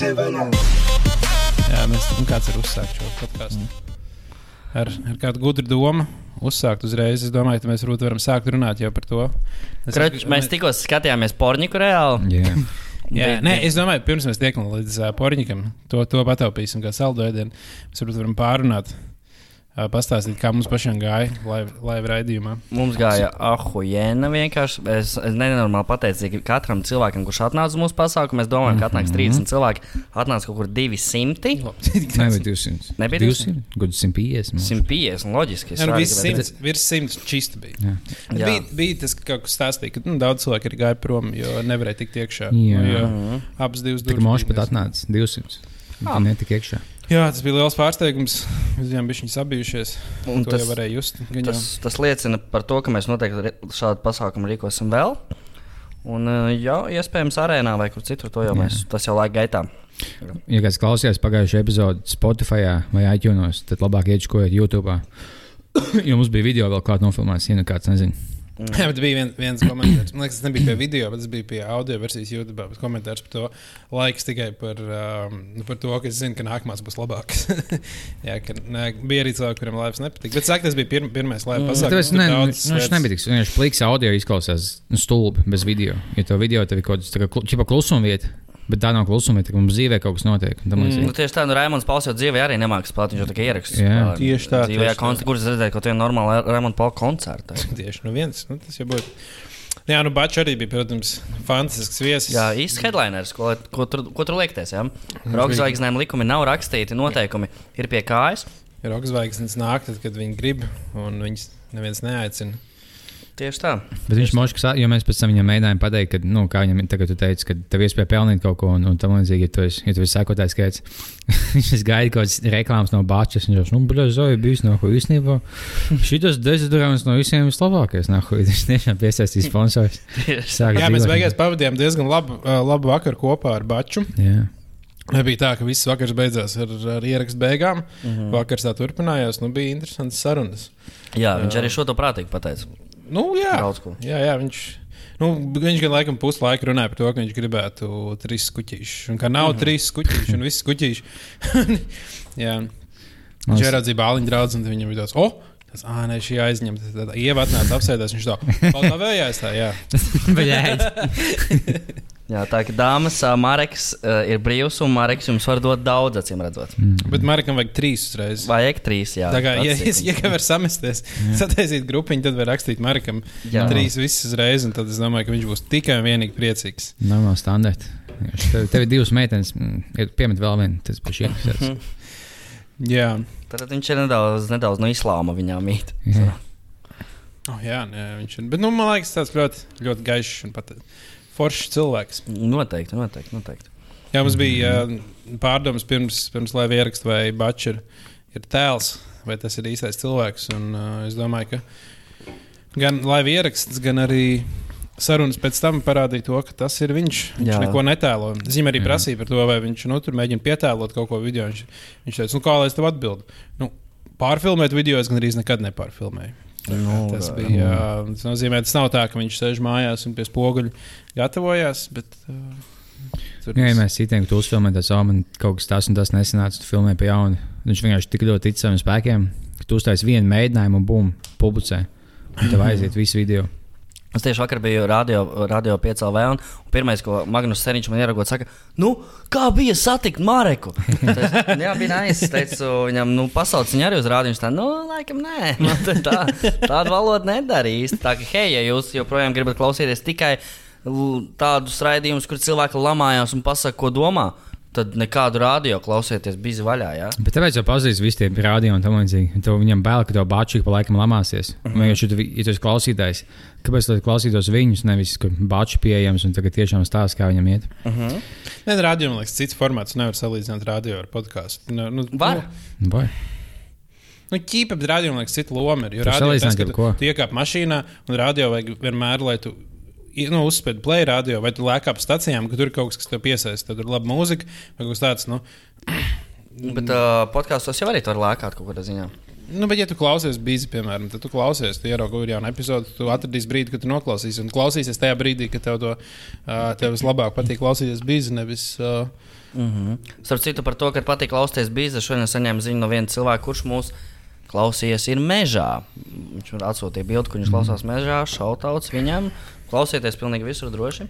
Jā, mēs tam kāds ir uzsākt šo podkāstu. Ar, ar kādu gudru domu uzsākt uzreiz. Es domāju, ka mēs varam sākt runāt jau par to. Es, Kroč, mēs tikko skatījāmies porniku reāli. Jā. Jā, Bija- nē, es domāju, pirms mēs tiekam līdz uh, porņikam, to, to pataupīsim kā saldoēdienu. Mēs varam pārunāt, uh, pastāstīt, kā mums pašiem gāja live, live raidījumā. Mums gāja ahujēna vienkārši. Es, es nenormāli pateicīgi katram cilvēkam, kurš atnāca uz mūsu pasākumu. Mēs domājam, ka atnāks 30 cilvēki. Atnāca kaut kur 200. Nebija 200. Nebija 200. Gudri 150. mums. 150, loģiski. es Jā, nu, viss ka- simts, virs simts čista bija. Jā. Bet Jā. Bija, bija tas, ka kaut kas stāstīja, ka nu, daudz cilvēku ir gājuši prom, jo nevarēja tikt iekšā. Jā. Nu, jo Mhm. abas divas durvis moši bija pat atnāca 200. Ah. Tā netika iekšā. Jā, tas bija liels pārsteigums. Mēs bijām bijuši sabijušies. Un To tas, just. Jau- tas, tas liecina par to, ka mēs noteikti šādu pasākumu rīkosim vēl. Un, uh, jā, iespējams, arēnā vai kur citur. To jau mēs, tas jau laika gaitā. Ja kāds klausījās pagājušajā epizodē Spotify vai iTunes, tad labāk iečkojiet YouTube. jo mums bija video vēl kāda nofilmēta, ja nu kāds nezina. Jā, bet bija vien, viens komentārs. Man liekas, tas nebija pie video, bet tas bija pie audio versijas YouTube. Bet komentārs par to laiks tikai par, um, nu, par to, ka es zinu, ka nākamās būs labākas. Jā, ka ne, bija arī cilvēki, kuriem laivas nepatika. Bet saka, tas bija pirm, pirmais laivas Mm. pasākums. Ne, nu, nu, viņš lietas- nebija tik vienkārši pliks audio izklausās nu, stulbi bez video. Ja to video tev ir kaut kāds klusuma vieta, bet tā nav klusuma ka mums dzīvē kaut kas notiek. Mm. Nu, tieši tā, nu, Raimons Pauls jau dzīvē arī nemāks spēlēt. Viņš jau tikai ierakstīs. Jā. spēlē. Tieši tā, Dzīvē, koncertā, kurš redzēja kaut kādu normālu Raimons Pauls koncertu. Tieši nu viens. Nu, tas jau būtu. Jā, nu Bačs arī bija, protams, fantastisks viesis. Jā, īsts headliners, ko, ko, tur, ko tur liekties. Ja? Rokas likumi nav rakstīti, noteikumi ir pie kājas. Ir augstzvaigznes nāk, tad, kad viņi grib, un viņas neviens neaicina. Tieši tā. Bet viņš moškas, jo mēs pēc tam viņam mēģinājām pateikt, ka, nu, kā viņam tagad tu teici, ka tev iespēja pelnīt kaut ko, un, un tam līdzīgi, ja tu esi, ja tu esi sekotājs skaits. viņš gaida kaut kādas reklāmas no Bāčas, un viņš jau, nu, bļa, zoja, bijis no ko īstenībā. Šitas dezodorants no visiem vislabākais, nah, viņš tiešām piesaistīs sponsors. Tieši Jā, mēs beigās pavadījām diezgan labu, uh, labu vakaru kopā ar Baču. Jā. Nebija tā, ka viss vakars beidzās ar, ar ierakstu beigām. Mm. Vakars tā turpinājās. Nu, bija interesants sarunas. Jā, viņš arī šo to prātīgi pateica. Nu, jā, Daudz ko. jā, jā viņš, nu, viņš gan laikam puslaiku runāja par to, ka viņš gribētu trīs skuķīšus. Un ka nav mm -hmm. trīs skuķīši un viss skuķīši. jā, viņš Mums- ieraudzīja bāliņu draugu un viņam bija tāds, oh! Tas, ah, nē, šī aizņemta. Tad ieva atnāca apsēdās. Viņš tā, paldies, tā, jā. Bļaigi. Jā, tā kā dāmas, ā, Mareks uh, ir brīvs un Mareks jums var dot daudz, acīm redzot. Bet Markam vajag trīs uzreiz. Vajag trīs, jā. Tā kā, ja, ir- ja, ja var samesties, sataisīt grupiņu, tad var rakstīt Markam Jā. trīs visas uzreiz. un Tad es domāju, ka viņš būs tikai un vienīgi priecīgs. Nav no standarta. Tev, tev ir divas meitenes, mm, ir piemet vēl vienu, tas par šī. Jā, Tad viņš ir nedaudz, nedaudz no islāma viņām mīt. Jā. oh, jā nē, viņš ir. Bet, nu, man liekas, tas ļoti, ļoti gaišs un pat foršs cilvēks. Noteikti, noteikti. noteikti. Jā, mums bija uh, pārdomas pirms, pirms lai ierakstu, vai Bačs ir, ir tēls, vai tas ir īstais cilvēks. Un, uh, es domāju, ka gan lai ieraksts, gan arī sarunas pēc tam parādīja to, ka tas ir viņš. Viņš Jā. Neko netēlo. Zīmē arī Jā. prasīja par to, vai viņš nu, tur mēģina pietēlot kaut ko video. Viņš, viņš teica, nu, kā lai es tev atbildu. Nu, pārfilmēt video es gandrīz nekad nepārfilmēju. Nu, tas bija. Jā, tas nozīmē, tas nav tā, ka viņš sēž mājās un pie spoguļa gatavojās. Bet, uh, tur Jā, ja mēs citiem, ka tu uzfilmē tas, oh, man kaut kas tas un tas nesanāca, tu filmē pie jauna. Viņš vienkārši tik ļoti tic saviem spēkiem, ka tu uztaisīji vienu mēģinājumu un bum, publicē. Un tev aiziet visu video. Es tieši vakar biju radio, radio 5LV, un, un pirmais, ko Magnus Seniņš man ieragot, saka, nu, kā bija satikt Mareku? Tas, nu, jā, bija nāc, es teicu, viņam, nu, pasaules viņa arī uz rādio, viņš tā, nu, laikam, nē, nu, tā, tā, tādu valodu nedarīs. Tā kā, hei, ja jūs joprojām gribat klausīties tikai tādus raidījumus, kur cilvēki lamājās un pasaka, ko domā, tad nekādu radio klausieties bizi vaļā, jā? Bet tāpēc jau pazīst visi tie rādījumi un tam līdzīgi. Tev Viņam bail, ka tev bāčīgi pa laikam lamāsies. Mm -hmm. Ja tu ja tu esi klausītājs, kāpēc tu klausītos viņus, nevis ka bāči pieejams un tagad tiešām stāsta, kā viņam iet? Uh -huh. Nē, rādio, man liekas, cits formāts. Nevar salīdzināt radio ar podkāstu. Nu, nu, Var? Nu, vai? Nu, ķīpa, bet radio, man liekas, cita loma ir. Jo salīdzini tas, ka tu, tu iekāp mašīnā un radio vajag vienmēr, lai tu. Nu, uzspēlēt play radio, vai tu lēkā pa stācijām, ka tur ir kaut kas, kas tev piesaista. Tad ir laba mūzika, vai kaut kas tāds. Nu, Bet uh, podkāstos jau arī tur lēkāt kaut kādā ziņā. Nu, bet, ja tu klausies bīzi, piemēram, tad tu klausies, tu ieraugi, jauna epizode, tu atradīsi brīdi, kad tu noklausīsies. Un klausīsies tajā brīdī, kad tev to uh, tev vislabāk patīk klausīties bīzi, nevis. Uh, Mm -hmm. Starp citu, par to, ka patīk klausīties bīzes, šodien saņēmu ziņu no viena cilvēka, kurš mūs klausījies ir mežā. Viņš man atsūtīja bildi, kur viņš klausās mežā, šautauts viņam. Klausieties pilnīgi visur droši.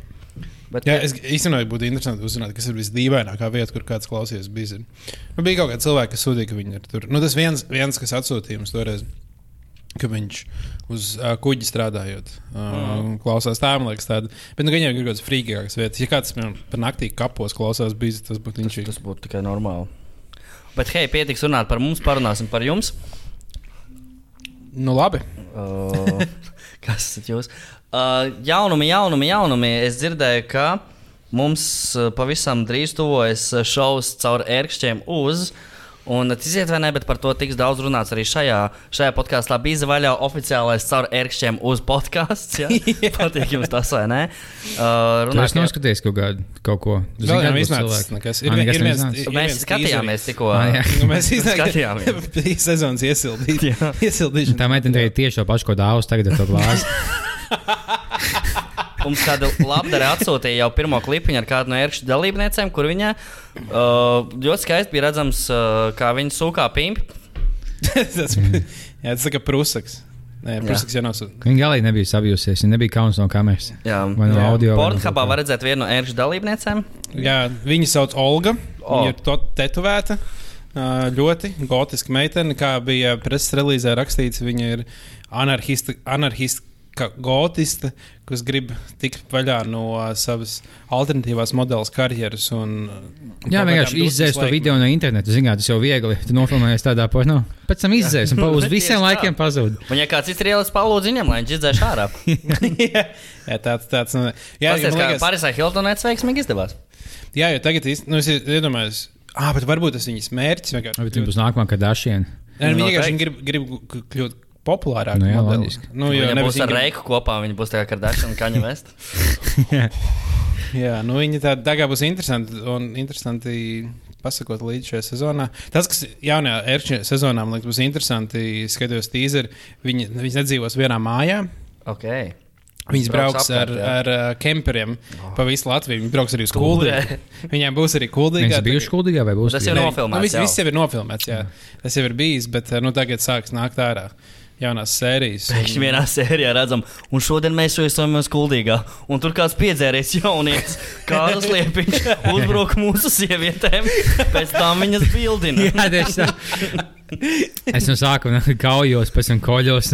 Bet, Jā, es īstenībā būtu interesanti uzzināt, kas ir visdīvainākā vieta, kur kāds klausījās bīzi. Nu, bija kaut kādi cilvēki, kas sūtīja, ka viņi ir tur. Nu, tas viens, viens kas atsūtīja mums toreiz. Ka viņš uz uh, kuģa strādājot, uh, mm. klausās tā, man liekas, tāda. Bet nu, viņam ir kaut kādas frīgākas vietas. Ja kāds piemēram, par naktī kapos klausās, bija tas būtu viņš. Tas būtu tikai normāli. Bet, hei, pietiks runāt par mums, parunāsim par jums. Nu, labi. Uh, kas tad jūs? Uh, jaunumi, jaunumi, jaunumi. Es dzirdēju, ka mums uh, pavisam drīz tuvojas uh, šovs caur ērkšķiem uz. Un ticiet vai nē, bet par to tiks daudz runāts arī šajā, šajā podkāstā. Bija vaļā oficiālais caur ērkšķiem uz podkāsts. Ja? Patīk jums tas vai nē? Uh, Tu esi noskatījies kaut, kādu, kaut ko. Zini, Vēl būs iznācis Ir, ir, ir Mēs viens skatījāmies tikko. Ah. Nu, mēs Skatījāmies. sezonas iesildīšanu. Tā meitene arī tieši to pašu, ko dāvājas tagad ar to glāzi. Mums kāda labdara atsūtīja jau pirmo klipiņu ar kādu no ērkšķu dalībniecēm, kur viņa uh, ļoti skaisti bija redzams, uh, kā viņa sūkā pimpi. tas, jā, tas ir kā prusaks. Nē, prusaks jau nav. su- Viņa galīgi nebija sabijusies, viņa nebija kauns no kameras. Jā, Vai no Jā. audio. Pornhubā var redzēt vienu no ērkšķu dalībniecēm. Jā, viņa sauc Olga. O. Viņa ir to tetovēta. Ļoti gotiska meitene, kā bija preses relīzē rakstīts. Viņa ir anarchista, anarchista gotista, kas grib tikt vaļā no ā, savas alternatīvās modeļas karjeras. Un, Jā, vienkārši izdzēs to video no interneta. Zināt, tas jau viegli. Tu nofilmējies tādā porno. Pēc tam izdzēs un pa uz visiem laikiem pazūd. Un, ja kāds cits ir ielas palūdz viņam, lai viņš izdzēš ārā. jā, tāds, tāds. nu, Jā, Tas man kā Parisai Hiltonai veiksmīgi izdevās. jā, jo tagad īsti, nu, es iedomājos, ah, bet varbūt tas viņas mērķis vienkārši. Bet viņa būs nākamā, kad Viņi Noteikti. vienkārši grib, grib kļūt populārāk. Nu jā. Nu, jo Viņa būs ar Reiku kopā, viņa būs tā kā Kardashian un Kaņa Vest. Jā, nu viņi tā tagad būs interesanti un interesanti pasakot līdz šajā sezonā. Tas, kas jaunajā ērča sezonā man liekas, būs interesanti, skatos tīzeri, viņi, viņi nedzīvos vienā mājā. Okay. Viņas Brauks brauks ar, apkārt, jā. ar uh, kemperiem pa visu Latviju. Viņi brauks arī uz kuldīgu. Viņiem būs arī kuldīga. Viņas bijušas kuldīgā vai būs? Tas jau Nē, nofilmēts Nu, viss, viss jau ir nofilmēts, jā. Tas jau ir bijis, bet uh, nu, tagad sāks nākt ārā jaunās sērijas. Pēkšņi vienā sērijā redzam, un šodien mēs esam skuldīgā. Un tur kāds piedzēries jaunietis, kādas liepiņš uzbruk mūsu sievietēm, pēc tam viņas bildina. Jā, tieši tā. Es no sākuma kaujos, pēc tam koļos.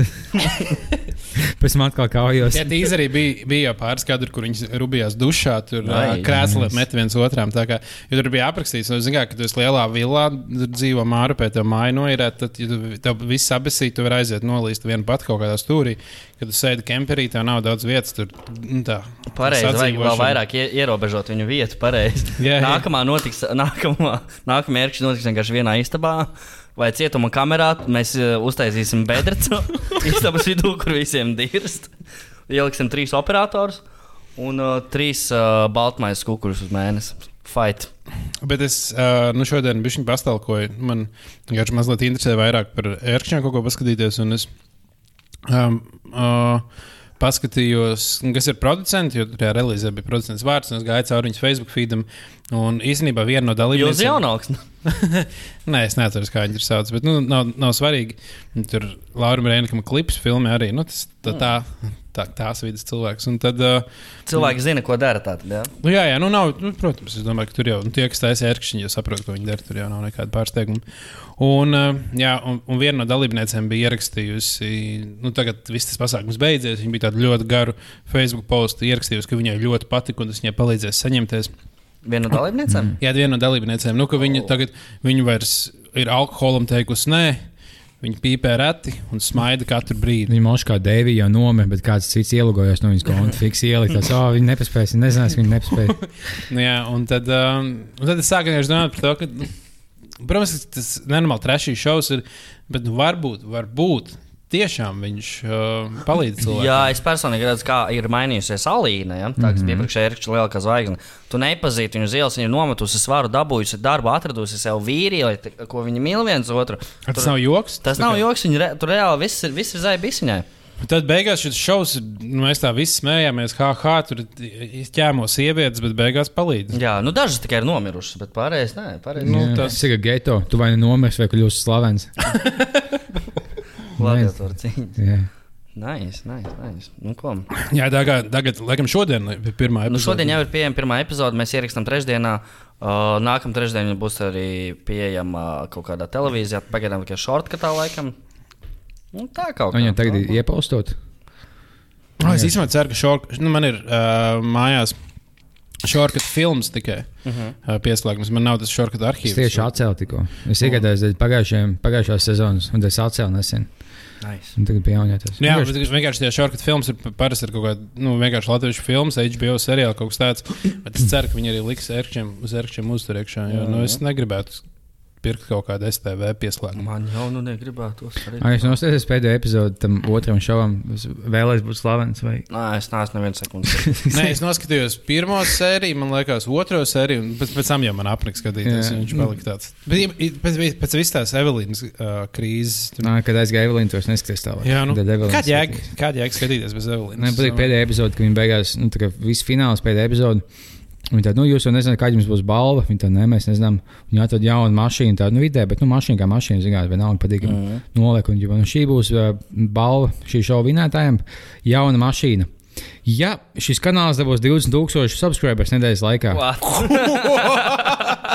pēc tam atkal kaujos. Jā, tīs arī bija, bija jau pāris kadri, kur viņi rubjās dušā, tur Ai, krēslā met viens otram. tā Kā, jo tur bija aprakstīts, nu, zin kā, ka tu esi lielā vilā, tur dzīvo māra pēc tam māju noirēt, tad, ja tu tev viss abesīt, tu vari aiziet nolīst vienu pat kaut kādā stūrī. Kad tu sēdi kemperī, tev nav daudz vietas. Tur, nu, tā, Pareizi, vajag vēl vairāk ie- ierobežot viņu vietu. Pareizi. Jā. Nākamā notiks, nākamā, nākamā mērķis notiks vienkārši vienā istabā. Vai cietuma kamerā mēs uh, uztaisīsim bedrecu istabas vidū, kur visiem dirst. Ieliksim trīs operatorus un uh, trīs uh, baltmaiņas kukurus uz mēnesi. Fight. Bet es uh, nu, šodien biju pastāvoju. Man vienkārši mazliet interesē vairāk par ērkšķiem kaut ko paskatīties. Un es um, uh, paskatījos, kas ir producents, jo tajā relīzē bija producents vārds. un Es gāju cauri viņas Facebook feedam. Un īstenībā viena no Jūs dalībniekiem. jaunāks. Nē, es neatceros, kā viņi ir sauc, bet nu, nav, nav svarīgi. Tur Laura Mērēna klips filmē arī. Nu, tas, tā, tā, tā, tās vidas cilvēks. Un tad, uh, Cilvēki zina, ko dara. Tātad, ja? Nu, jā, jā, nu nav, nu, protams, es domāju, ka tur jau nu, tie, kas taisa ērkšķi, jau saprot, ko viņi dara. Tur jau nav nekāda pārsteiguma. Un, uh, jā, un, un viena no dalībniecēm bija ierakstījusi, nu, tagad viss tas pasākums beidzies. Viņa bija tādu ļoti garu Facebook postu ierakstījusi, ka viņai ļoti patika un tas viņai palīdzēs saņemties. Viena no dalībniecēm. Jā, viena no dalībniecēm, nu, ka viņa Oh. tagad viņa vairs ir alkoholam teikusi nē. Viņa pīpē reti un smaida katru brīdi. Viņa mošā kā Dēvija jau nomira, bet kāds cits ielūgojās no viņas konta. Fiks ielikt, tas, oh, viņa nepaspēja. Viņa nezinās, viņa nespēja. Nu, jā, un tad, um, un tad es sāku domāt par to, ka, nu, protams, tas nenormāli trešīs šovs ir, bet nu, varbūt, varbūt tiešām viņš uh, palīdz cilvēkiem. Jā, es personīgi redzu, kā ir mainījusies Alīna. Ja? Tā kā Mhm. bija iepriekšējā ir lielākā zvaigzne. Tu nepazīsti viņu uz ielas, viņa ir nometusi svaru, dabūjusi darbu, atradusi sev vīrieti, ko viņi mīl viens otru. Tas nav joks. Tas nav joks, viņa re, tur reāli viss ir, viss ir zvaigznes. Tad beigās šis šovs, nu, mēs tā visi smējāmies, kā hā, tur ķēmo sievietes, bet beigās palīdz. Jā, nu dažas tikai ir nomirušas, bet pārējais nē, pārējais Nu, Nu, tas- ir geto. Tu vai nu nomirsti, vai kļūsi slavens. gladiatoru cīņas. Jā. Nice, nice, nice. Nu, ko? Jā, tagad, tagad laikam, šodien ir pirmā Nu, epizode. šodien jau ir pieejama pirmā epizode. Mēs ierakstām trešdienā. Uh, Nākamā trešdiena būs arī pieejama kaut kādā televīzijā. Pagaidām tikai šortkatā laikam. Nu, tā kaut kā. Viņam tagad ir iepaustot. Oh, es īstenībā ceru, ka šor, nu, man ir uh, mājās šorkat filmas tikai uh -huh. uh, pieslēgums. Man nav tas šorkat Es arhīvs. tieši atcēlu tikko. Es iegādājos pagājušās sezonas, un es atcēlu nesen. Nice. Un tagad pieauņoties. Nu Jā, bet vienkārši tie šorkat filmas ir parasti ir kaut kāda, nu, vienkārši latviešu filmas, HBO seriāli kaut kas tāds. Bet es ceru, ka viņi arī liks ērkšķiem, uz ērkšķiem uzturēkšā, jo, nu, es negribētu pirkt kaut kādu STV pieslēgumu. Man jau nu negribētu to Ai, es nostājos pēdējo epizodi tam otram šovam. Es vēlēs būt slavens. Vai... Nē, es neesmu nevienu sekundi. Nē, es noskatījos pirmo sēriju, man liekas, otro sēriju, un pēc, pēc tam jau man apnika skatīties. Viņš palika tāds. Bet pēc, pēc, visas tās Evelīnas uh, krīzes. Tur... Nā, kad aizgāja Evelīna, to es neskaties tālāk. Jā, nu, kāda jēga, skatīties bez Evelīnas? Man patīk pēdējā epizode, kad viņi beigās, nu, tā kā viss fināls pēdējā epizode. Viņi tādu, nu, jūs jau nezināt, kāda jums būs balva. Viņi tādu, nē, mēs nezinām. Viņi atrod jaunu mašīnu, tādu, nu, vidē, bet, nu, mašīna kā mašīna, zināt, vienalga patīk. Mm. Noliek, un, nu, šī būs uh, balva šī šova vinētājiem, jauna mašīna. Ja šis kanāls dabūs 20,000 subscribers nedēļas laikā,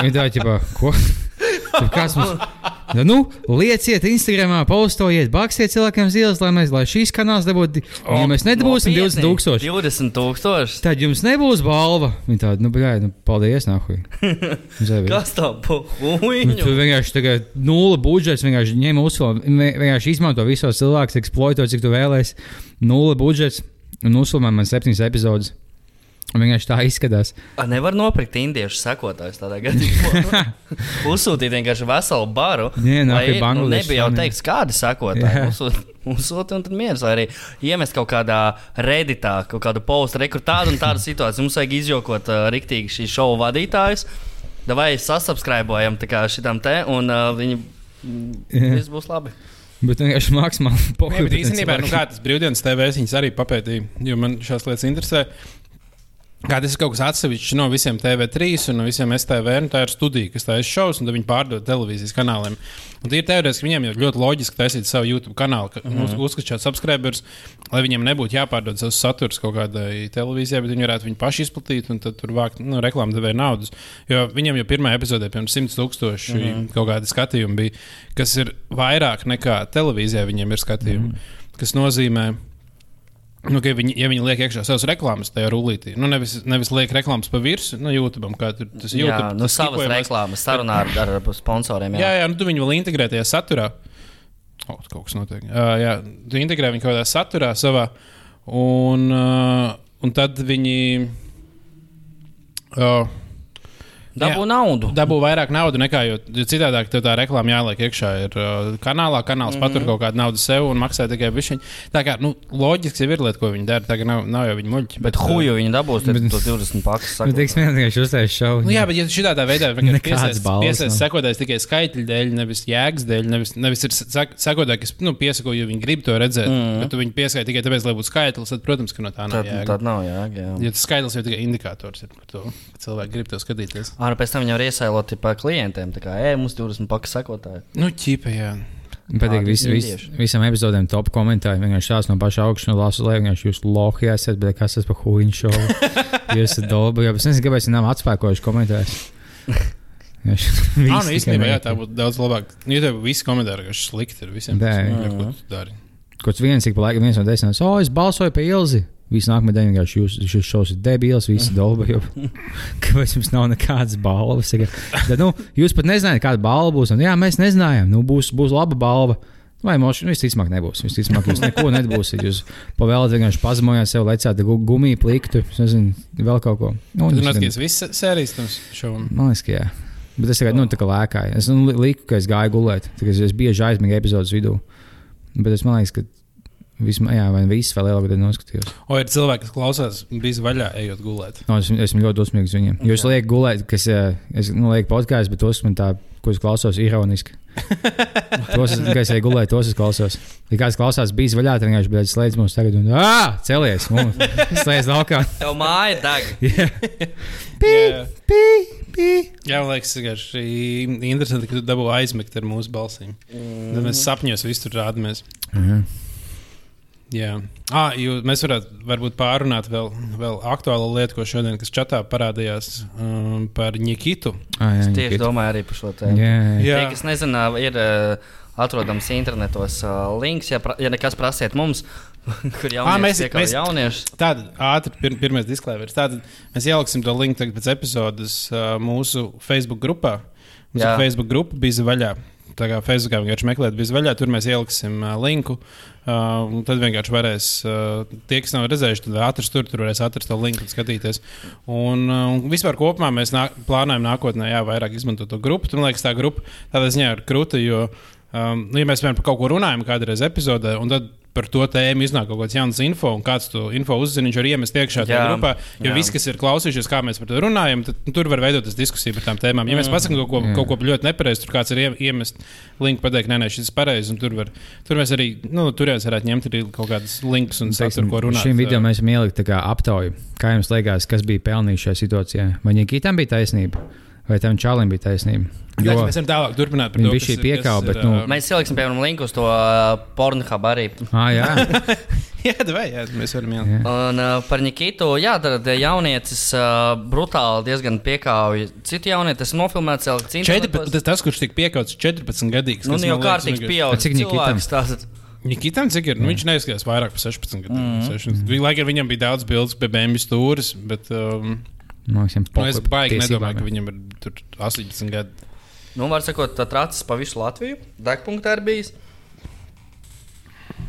Viņa tā ķipā, ko? Tad Kāds mums? Nu, nu, lieciet, Instagramā, postojiet, bakstiet cilvēkiem zīles, lai, mēs, lai šīs kanāls dabūtu. Ja mēs nedabūsim 20 tūkstoši, 20 tūkstoši. tad jums nebūs balva. Viņa tāda, nu, bļāj, nu, paldies, nahuj. Kas tā Nu, puhuņu? tu vienkārši tagad nulle budžets, vienkārši ņem uzfilmu, vienkārši izmanto visos cilvēkus, eksploato, cik tu vēlēsi. Nulle budžets un uzfilmē man septiņas epizodes. Vienkārši tā izskatās. A, Nevar nopirkt indiešu sekotājus tādā gadījumā. Uzsūtīt vienkārši veselu baru. Nē, ir- nu, Bangladešas nebija jau faniem. teikt, kādi sekotāji. Jā. Uzsūti, uzsūti un tad mieras. Vai arī iemest kaut kādā redītā, kaut kādu postu, rekur tādu un tādu situāciju. Mums vajag izjokot uh, riktīgi šī šova vadītājus. Vai sasubscribojam šitam te, un uh, viņi Jā. viss būs labi. Bet vienkārši maksimāli Jā, bet īstenībā, nu, kā tas brīvdienas TV viņas arī papētīja, jo man šās lietas interesē. Kā tas ir kaut kas atsevišķs no visiem TV3 un no visiem STV, nu, tā ir studija, kas taisa šovus, un viņi pārdod televīzijas kanāliem. Un tie ir teorētiski, viņiem jau ļoti loģiski taisīt savu YouTube kanālu, ka mm -hmm. uzskačāt subscribers, lai viņiem nebūtu jāpārdod savs saturs kaut kādai televīzijai, bet viņi varētu viņu paši izplatīt un tad tur vākt nu, reklāmu devēju naudas. Jo viņiem jau pirmā epizodē, pirms 100 tūkstoši mm -hmm. kaut kādi skatījumi bija, kas ir vairāk nekā televīzijā viņiem ir skatījumi. Mm -hmm. Tas nozīmē, Nu, ka viņi, ja viņi liek iekšā savas reklāmas tajā rullītī, nu nevis, nevis liek reklāmas pa virsmu, no YouTube, kā tur tas Jā, YouTube, nu savas reklāmas sarunā ar, ar sponsoriem. Jā, jā, nu tu viņu vēl integrē tajā saturā. O, oh, kaut kas notiek. Uh, jā, tu integrē viņu kaut kādā saturā savā, un, uh, un tad viņi. Uh, Dabū Jā. naudu. Dabū vairāk naudas nekā, jo, jo citādi tev tā reklāma jāliek iekšā. Ir uh, kanālā, kanāls mm -hmm. patur kaut kādu naudu sev un maksā tikai višķiņu. Tā kā nu, loģiski ir lieta, ko viņi dara. Tā kā nav, nav jau viņa muļķi. Bet huju viņi dabūs Bet- tos 20 pakas. Nu, teiksim, vienkārši uztaisīt šovu. Nu, jā, bet ja tu šādā veidā Nekāds piesaistīsi balvas piesaist nav. sekotājs tikai skaitļu dēļ, nevis jēgas dēļ, nevis, nevis ir sekotāji, kas nu, piesako, jo viņi grib to redzēt, mm. bet tu viņu piesaistīsi tikai tāpēc, lai būtu skaitlis, tad, protams, ka no tā nav Tad, jēga. tad nav jēga. Jā. Jo tas skaitlis jau tikai indikators ir par to, ka cilvēki grib to skatīties. Ārā pēc tam viņi var iesailot par klientiem. Tā kā, ej, mums 20 pakas sekotāji. Nu, ķipa, jā. Patīk, vis, vis, visam epizodēm top komentāri. Vienkārši tās no paša augšas, no lasu lejā. Vienkārši jūs lohi esat, bet kas tas par huīņu šovu? jūs esat dolba, jo es nezinu, kāpēc viņi nav atspēkojuši komentārus. Ah, nu, īstenībā, jā, tā būtu daudz labāk. Nu, Ja tev visi komentāri, kas slikti ir visiem, Jā, jā. nu, ko tu dari. Kaut viens, cik pa laikam, viens no desmitiem, oh, es balsoju par Ilzi. Visi nākamie divi vienkārši jūs, šis šovs ir debils, visi dolba. Jo, kāpēc jums nav nekādas balvas? Tad, nu, jūs pat nezinājāt, kāda balva būs. Un, jā, mēs nezinājām, nu, būs, būs laba balva. Vai moši, nu, visticamāk, nebūs. Visticamāk, jūs neko nedabūsiet. Jūs pavēlat vienkārši pazemojāt sev, lecāt gu- gumiju pliktu, nezinu, vēl kaut ko. Nu, Tu jūs neskaties visas sērijas tam šovam. Man liekas, ka jā. Bet es tikai nu, tā kā lēkāju. Es nu, li- liku, ka es gāju gulēt. Tā kā Es bieži aizmigu epizodes vidū. Bet es domāju, ka vismaz, jā, vai viss vēl lielāko daļu noskatījos. O, ir cilvēki, kas klausās, bija vaļā, ejot gulēt. No, es esmu ļoti dosmīgs viņiem. Jo es lieku gulēt, kas, eh, es nu, lieku podkāstu, bet tos man tā, ko es klausos, ironiski. tos, es eju gulēt, tos es klausos. Ja kāds klausās, bija vaļā, tad vienkārši bija slēdz mums tagad, un ā, celies, mums slēdz laukā. Tev māja deg. Jā, Jā, pī, pī. jā man liekas, vienkārši interesanti, ka tu dabū aizmigt ar mūsu balsīm. Tad mēs sapņos visur rādamies. Mhm. Jā, ah, jū, mēs varētu varbūt pārunāt vēl, vēl aktuālu lietu, ko šodien, kas čatā parādījās um, par Nikitu. Ah, jā, Tieši Nikita. domāju arī par šo tēmu. Jā, jā. Jā. Tie, kas nezina, ir uh, atrodams internetos uh, links, ja, pra, ja nekas prasiet mums, kur jau mēs- jaunieši. Tāda ātri, pir, pirmais disklaimeris. Tātad mēs ieliksim to linku tagad pēc epizodes uh, mūsu Facebook grupā. Mums Jā. ir Facebook grupa bija vaļā. Tā kā Facebookā vienkārši meklēt, bija vaļā. Tur mēs ieliksim uh, linku. Uh, tad vienkārši varēs, uh, tie, kas nav redzējuši, tad atrast tur, tur varēs atrast to linku un skatīties. Un, uh, un vispār kopumā mēs nā, plānojam nākotnē, jā, vairāk izmantot to grupu. Man liekas, tā grupa tādā ziņā ir krūta, jo, um, nu, ja mēs piemēram par kaut ko runājam kādreiz epizodē, un tad par to tēmu iznāk kaut kāds jauns info, un kāds to info uzzina, viņš var iemest iekšā tajā Jā, grupā. Jo jā. viss, kas ir klausījušies, kā mēs par to runājam, tad nu, tur var veidoties diskusija par tām tēmām. Ja mēs pasakām kaut ko, kaut ko ļoti nepareizi, tur kāds ir ie- iemest linku, pateikt, nē, nē, šis ir pareizi, un tur, var, tur mēs arī, nu, tur mēs varētu ņemt arī kaut kādas linkus un saturu, ko runāt. Šim video mēs esam ielikt aptauju. Kā jums liekas, kas bija pelnījis šajā situācijā? Vai Nikitam bija taisnība, vai tam čalim bija taisnība? Jo, mēs varam tālāk turpināt par to, kas ir- piekāva, kas bet, ir, nu, Mēs ieliksim, piemēram, linku uz to uh, Pornhub arī. ah, jā, Jā, vai, jā, mēs varam ielikt. Jā. Un uh, par Nikitu, jā, tad jaunietis uh, brutāli diezgan piekāpja citu jaunieti. Tas nofilmēts jau Četri, tas, tas, kurš tika piekauts 14 gadīgs. Nu, kas jau kārtīgi vienkārši- pieaugušs Cik Nikitam? cilvēks. Nikitam, cik ir? Nu, viņš neizskatās vairāk par 16 gadiem. Mm. Lai gan viņam bija daudz bildes pie BMW stūres, bet um, man liekas, nu, es baigi nedomāju, ka viņam ir tur 18 gadi. nu, var sakot, tā tracis pa visu Latviju. Degpunktā ir bijis.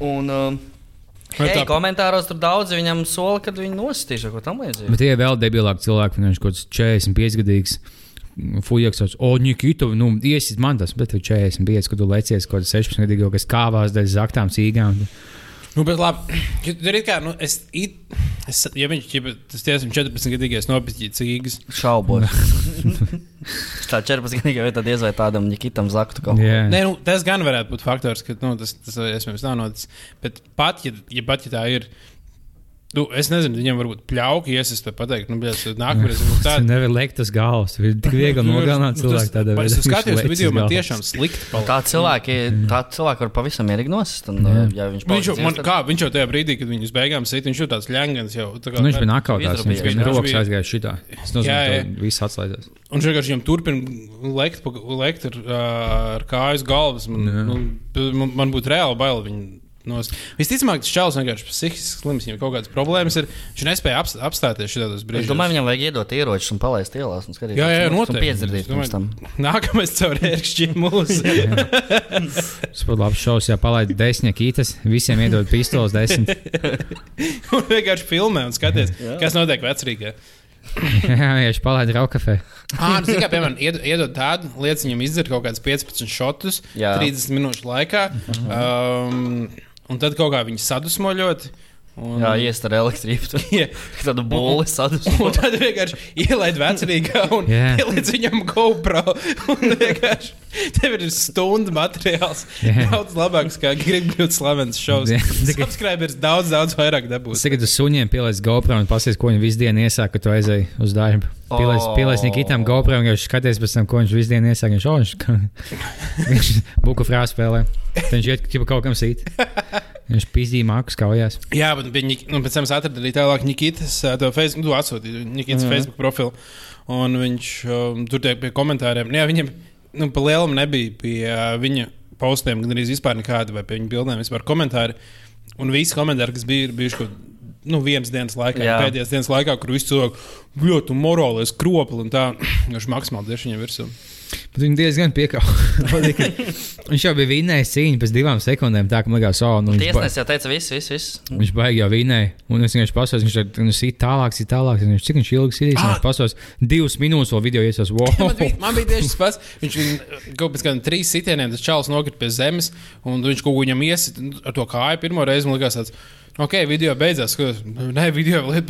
Un, um, Hei, tā- komentāros tur daudzi viņam sola, kad viņi nostīs kaut ko tam līdzīgu. Bet tie ir vēl debilāki cilvēki, viņš kaut kāds 45 gadīgs. Fujaks, o, Nikita, nu, iesit man tas, bet tu 45, kad tu lecies kaut kādā 16 gadīgā, kas kāvās dēļ zaktām cīgām. Nu, bet labi, tur ir kā, nu, es, it, es, ja viņš ir tas tiešām 14 gadīgais nopietns cīgas. Šaubos. tā 14 gadīga vieta diez vai tādam Nikitam zaktu kaut ko. Jā, Nē, nu, tas gan varētu būt faktors, ka nu, tas, tas iespējams nav noticis. Bet pat ja, ja, pat, ja tā ir, nu, es nezinu, viņam varbūt pļauki iesaist, vai pateikt, nu, bet nākamreiz būs tas tāda. nevar liekt uz galvas. Ir tik viegli nogalināt cilvēku tādā veidā. Es lec video man tiešām slikti. Un Tā cilvēki, tā cilvēki var pavisam mierīgi nosist. Un, Jā. ja viņš, Viņš jau, man, kā, viņš jau tajā brīdī, kad viņus beigās sit, viņš jau tāds ļengans jau. Tā kā, Nu, viņš bija nakautās, viņš bija rokas aizgājis šitā. Tas Jā, nozīmē, jā. ka viss atslēdzās. Un viņš vienkārši viņam turpina lekt, lekt ar, ar kājas galvas. Man, Jā. nu, man, man būtu reāli bail viņu. Nost. Visticamāk, tas čels vienkārši psihiski slims. Viņam kaut kādas problēmas ir. Viņš nespēja apst, apstāties šādos Es brīžos. domāju, viņam vajag iedot ieročus un palaist ielās. Un skatīties, Jā, jā, noteikti. Es domāju, pirms tam. Nākamais caur ērkšķiem mūsu. Tas būtu labs šovs, ja palaid desmit kītas, visiem iedod pistoles desmit. un vienkārši filmē un skaties, kas notiek vecrīgā. Jā, viņš palaid raukafē. Ah, nu, kā, piemēram, ied- iedod tādu lietu, viņam izdzert kaut kādus 15 šotus Jā. 30 minūšu laikā. Um, un tad kaut kā viņi sadusmo ļoti. Un, Jā, iest ar elektrību. tur. Jā. Tādu būli sadusmot. Un tad vienkārši ielaid vecrīgā un yeah. ieliec viņam GoPro. Un vienkārši tev ir stundu materiāls. Yeah. Daudz labāks, kā grib būt slavens šovs. Tikai- Subscribers daudz, daudz vairāk dabūs. Tagad uz suņiem pieliec GoPro un pasies, ko viņi visu dienu iesāk, kad tu aizēji uz darbu. Pieliec, O. pieliec Nikitam GoPro un viņš skaties pēc tam, ko viņš visu dienu iesāk. Viņš, oh, viņš, ka- viņš buku frāzi spēlē. Tad viņš iet kaut kam sīt. Viņš pizdīja mākus kaujās. Jā, bet viņi, nu, pēc tam es atradu arī tālāk Nikitas, to Facebook, nu, atsūtīju Nikitas Facebook profilu. Un viņš um, tur tiek pie komentāriem. Nu, Jā, viņam, nu, pa lielam nebija pie uh, viņa postiem, gan arī vispār nekāda, vai pie viņa bildēm vispār komentāri. Un visi komentāri, kas bija, ir bijuši kaut nu, vienas dienas laikā, Jā. pēdējās dienas laikā, kur visi cilvēki ļoti morālais, kropli un tā, viņš maksimāli dzird viņam virsū. Bet viņi diezgan piekāpja. viņš jau bija vinnējis cīņu pēc divām sekundēm. Tā kā man liekas, oh, nu, Tiesnesis jau teica, viss, viss, viss. viņš baigi jau vinnēja. Un es vienkārši pasaku, viņš tur sit tālāk, sit tālāk. Es Viņš, cik viņš ilgi sitīs? Ah! Viņš pasaku, divas minūtes vēl video iesās. Wow! Man bija, man bija tieši tas pats. Viņš kaut pēc kādiem trīs sitieniem, tas čalis nokrita pie zemes, un viņš kaut ko viņam iesit ar to kāju. Pirmo reizi man likās, tāds, ok, video beidzās. Nē, video vēl ir.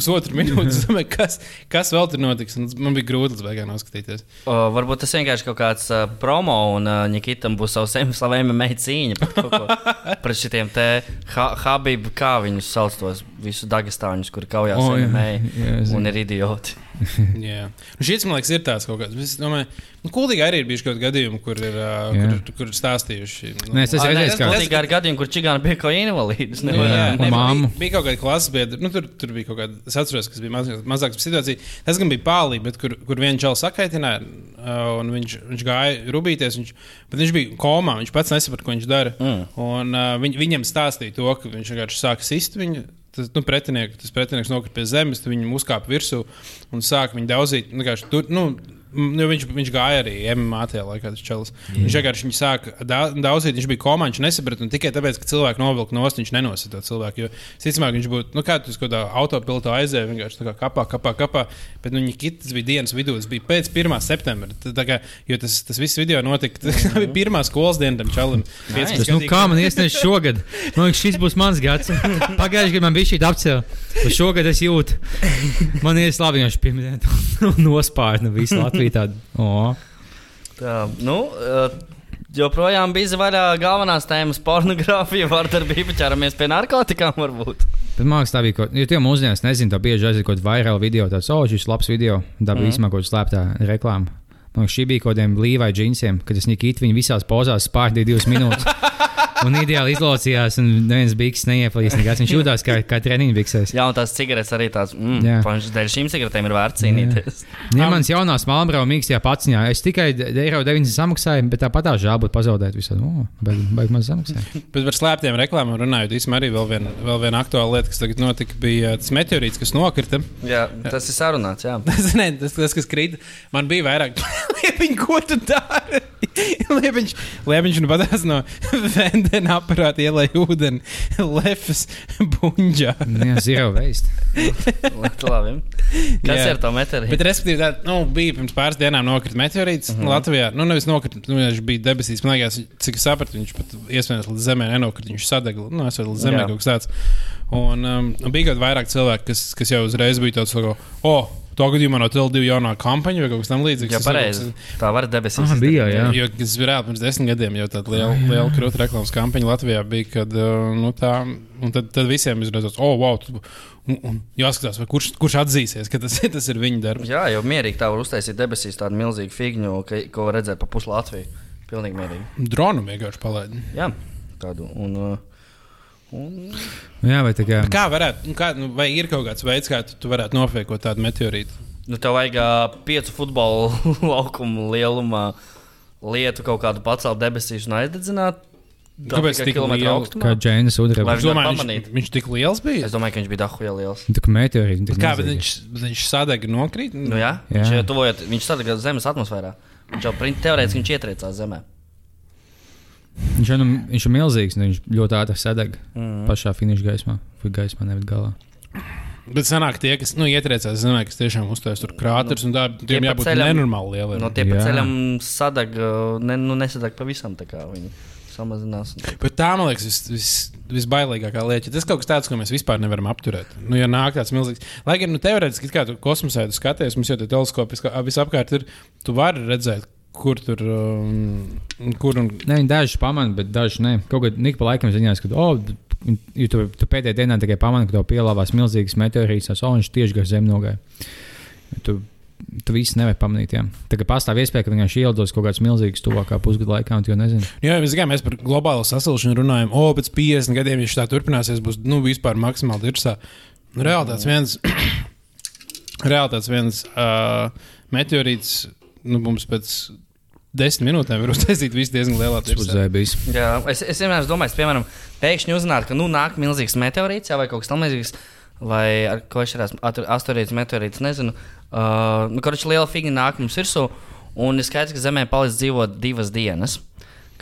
Es domāju, kas, kas vēl tur notiks? Man bija grūti līdz beigām noskatīties. O, varbūt tas vienkārši kaut kāds uh, promo, un uh, Nikitam būs savs slavējuma meita cīņa ko. Pret šitiem te ha Habib, kā viņus sauc tos visus Dagestāņus, kuri kaujās O, ar jā. MMA Jā, es un ir idioti. Jā, nu, šis man liekas, ir tāds kaut kāds. Es domāju, nu, kuldīgi arī ir bijuši kaut kādi gadījumi, kur ir, uh, Jā. kur, kur ir stāstījuši. Nu, Nē, es esmu redzējis, Tas kā bija ar gadījumu, kur čigāni bija kaut invalīds. Nevarēja. jā, un ne, bija, bija kaut kāda klases biedra. Nu, tur, tur bija kaut kāda, es atceros, kas bija maz, mazāka situācija. Tas gan bija pālī, bet kur, kur viens čels sakaitināja, uh, un viņš, viņš gāja rubīties. Viņš, bet viņš bija komā, viņš pats nesaprata, ko viņš dara. Mm. Un, uh, viņ, viņam stāstīja to, ka viņš vienkārši sāka sist viņu. Tas, nu, pretiniek, tas pretinieks nokrita pie zemes, viņi uzkāpa virsū un sāka viņu daudzīt. Nu, tur, nu, nu, viņš, viņš gāja arī MMA tajā laikā, tas čels. Mm. Viņš vienkārši viņu sāka da- daudzīt, viņš bija komā, viņš nesaprata. un Tikai tāpēc, ka cilvēki novilka nost, viņš nenosita to cilvēku. Jo, visticamāk, viņš būtu, nu, kā tu uz kādā autopilotā aizēja, vienkārši tā kā kapā, kapā, kapā. Bet, nu, viņa tas bija dienas vidū, tas bija pēc 1. septembra. Tā, kā, jo tas, tas viss video notika, tā bija pirmā skolas diena tam čalim. Nice. Tas, nu, kā man iesniedz šogad? Liekas, šis būs mans gads. Pagājušajā gadā man bija šī apcēla. Bet šogad es jūtu, man ir labi, viņš pirmdien nospārna visu Latviju. Tādu, oh. Tā, nu, joprojām bija vaļā galvenās tēmas - pornogrāfija, vardarbība, ķeramies pie narkotikām varbūt. Bet man liekas, tā bija. Jo tie mūsdienās nezinu, tā bieži aiziet kaut kāda vairāla video. Tāds, oh, šis labs video. Bija īstenībā kaut kāda slēptā reklāma. Man šī bija kaut kādiem blīvai džinsiem, kad es nikītu viņu visās pozās spārdīju divas minūtes. Un ideāli izlocījās, un neviens biks neieplīs. Nekas. Viņš jutās kā, kā treniņš biksēs. Jā, un tās cigaretes arī tāds, mm, paņš, dēļ šīm cigaretēm ir vērts cīnīties. Ja mans jaunās Malmbrau mīkstajā paciņā, es tikai eiro 90 samaksāju, bet tāpat tā žēl būtu pazaudēt visu. Oh, bet, bet man samaksāja. Bet par slēptiem reklāmām runājot, īstenībā arī vēl viena, vēl viena aktuāla lieta, kas tagad notika, bija tas meteorīts, kas nokrita. Jā, tas ir sarunāts, jā. Tas, ne, tas, tas kas krīt, man bija vairāk. Ko tu dari? Liepiņš, liepiņš nu patās no vendena aparāta ielēja ūdeni lefas buņģā. Jā, zero waste. Labi. Kas Jā. ir tā meteorīta? Bet, respektīvi, tā nu, bija pirms pāris dienām nokrita meteorīts uh -huh. Latvijā. Nu, nevis nokrita, nu, viņš bija debesīs. Man liekas, cik es sapratu, viņš pat iespējams līdz zemē nenokrita. Viņš sadega, nu, es vēl līdz zemē Jā. kaut kas tāds. Un um, bija kaut vairāk cilvēku, kas, kas jau uzreiz bija tāds, ka, oh, tā gadījumā no TL2 jaunā kampaņa vai kaut kas tamlīdzīgs. Jā, pareizi. kas- Tā var debesīs. Ah, bija, jā. Jo tas bija reāli pirms desmit gadiem, jau tāda liela, liela krūta reklāmas kampaņa Latvijā bija. Kad, uh, nu, tā, un tad, tad visiem izrādās, oh, wow, tu, un, un jāskatās, kurš, kurš atzīsies, ka tas, tas ir viņa darbs. Jā, jau mierīgi tā var uztaisīt debesīs tādu milzīgu figņu, ka, ko var redzēt pa pusi Latviju. Pilnīgi mierīgi. Dronu vienkārši palaid. Jā, tādu. Un, uh, un... Jā, vai tā kā. Kā varētu, nu, kā, nu, vai ir kaut kāds veids, kā tu, tu varētu nofiekot tādu meteorītu? Nu, tev vajag uh, piecu futbola laukumu lielumā lietu kaut kādu pacelt debesīs un aizdedzināt. Kāpēc lielu? Kā Džeinas Udra. Lai Es viņš domāju, viņš, viņš tik liels bija. Es domāju, ka viņš bija dahuja liels. Tā kā meteorīti. Bet Kā, bet viņš, viņš sadega nokrīt? Nu, jā, Jā. Viņš, tuvojot, viņš sadeg Zemes atmosfērā. Viņš jau teorētiski viņš ietriecās Zemē. Viņš, jau nu, viņš ir milzīgs, un viņš ļoti ātri sadeg Mm. pašā finiša gaismā. Vai gaismā, nevis galā. Bet sanāk tie, kas nu, ietriecās zemē, kas tiešām uztais tur krāters, un tā, tie tiem jābūt ceļam- nenormāli lieliem. No tie pa Jā. ceļam sadeg, uh, ne, nu, nesadeg pavisam tā kā viņi samazinās. Bet tā, man liekas, vis, vis, visbailīgākā lieta. Tas kaut kas tāds, ko mēs vispār nevaram apturēt. Nu, ja nāk tāds milzīgs, lai gan nu, teorētiski, kā tu kosmosā tu skaties, mums jau tie teleskopi visapkārt ir, tu vari redzēt, kur tur um, kur un Ne, daži pamana, bet daži ne. Kaut kā nik pa laikam ziņās, ka, oh, ja tu, tu pēdējā dienā tikai pamani, ka tev pielāvās milzīgs meteorīts, tas, oh, viņš tieši gar zemi nogāja. Tu, tu visu nevari pamanīt, jā. Tagad pastāv iespēja, ka vienkārši ielidos kaut kāds milzīgs tuvākā pusgada laikā, un tu jau nezini. Jā, mēs, kā, mēs par globālo sasilšanu runājam. O, pēc 50 gadiem, ja tā turpināsies, būs nu, vispār maksimāli dirzā. Nu, reāli tāds viens, reāli tāds viens uh, meteorīts nu, mums pēc desmit minūtēm var uztaisīt visu diezgan lielā zēbīs. Jā, es, es vienmēr esmu domājis, piemēram, pēkšņi uzzināt, ka nu, nāk milzīgs meteorīts jā, vai kaut kas tamlīdzīgs. Vai ar ko šis astoņdesmit meteorīts, nezinu. Uh, nu, Kurš liela figūra nāk mums virsū, un ir skaidrs, ka Zemē paliks dzīvot divas dienas.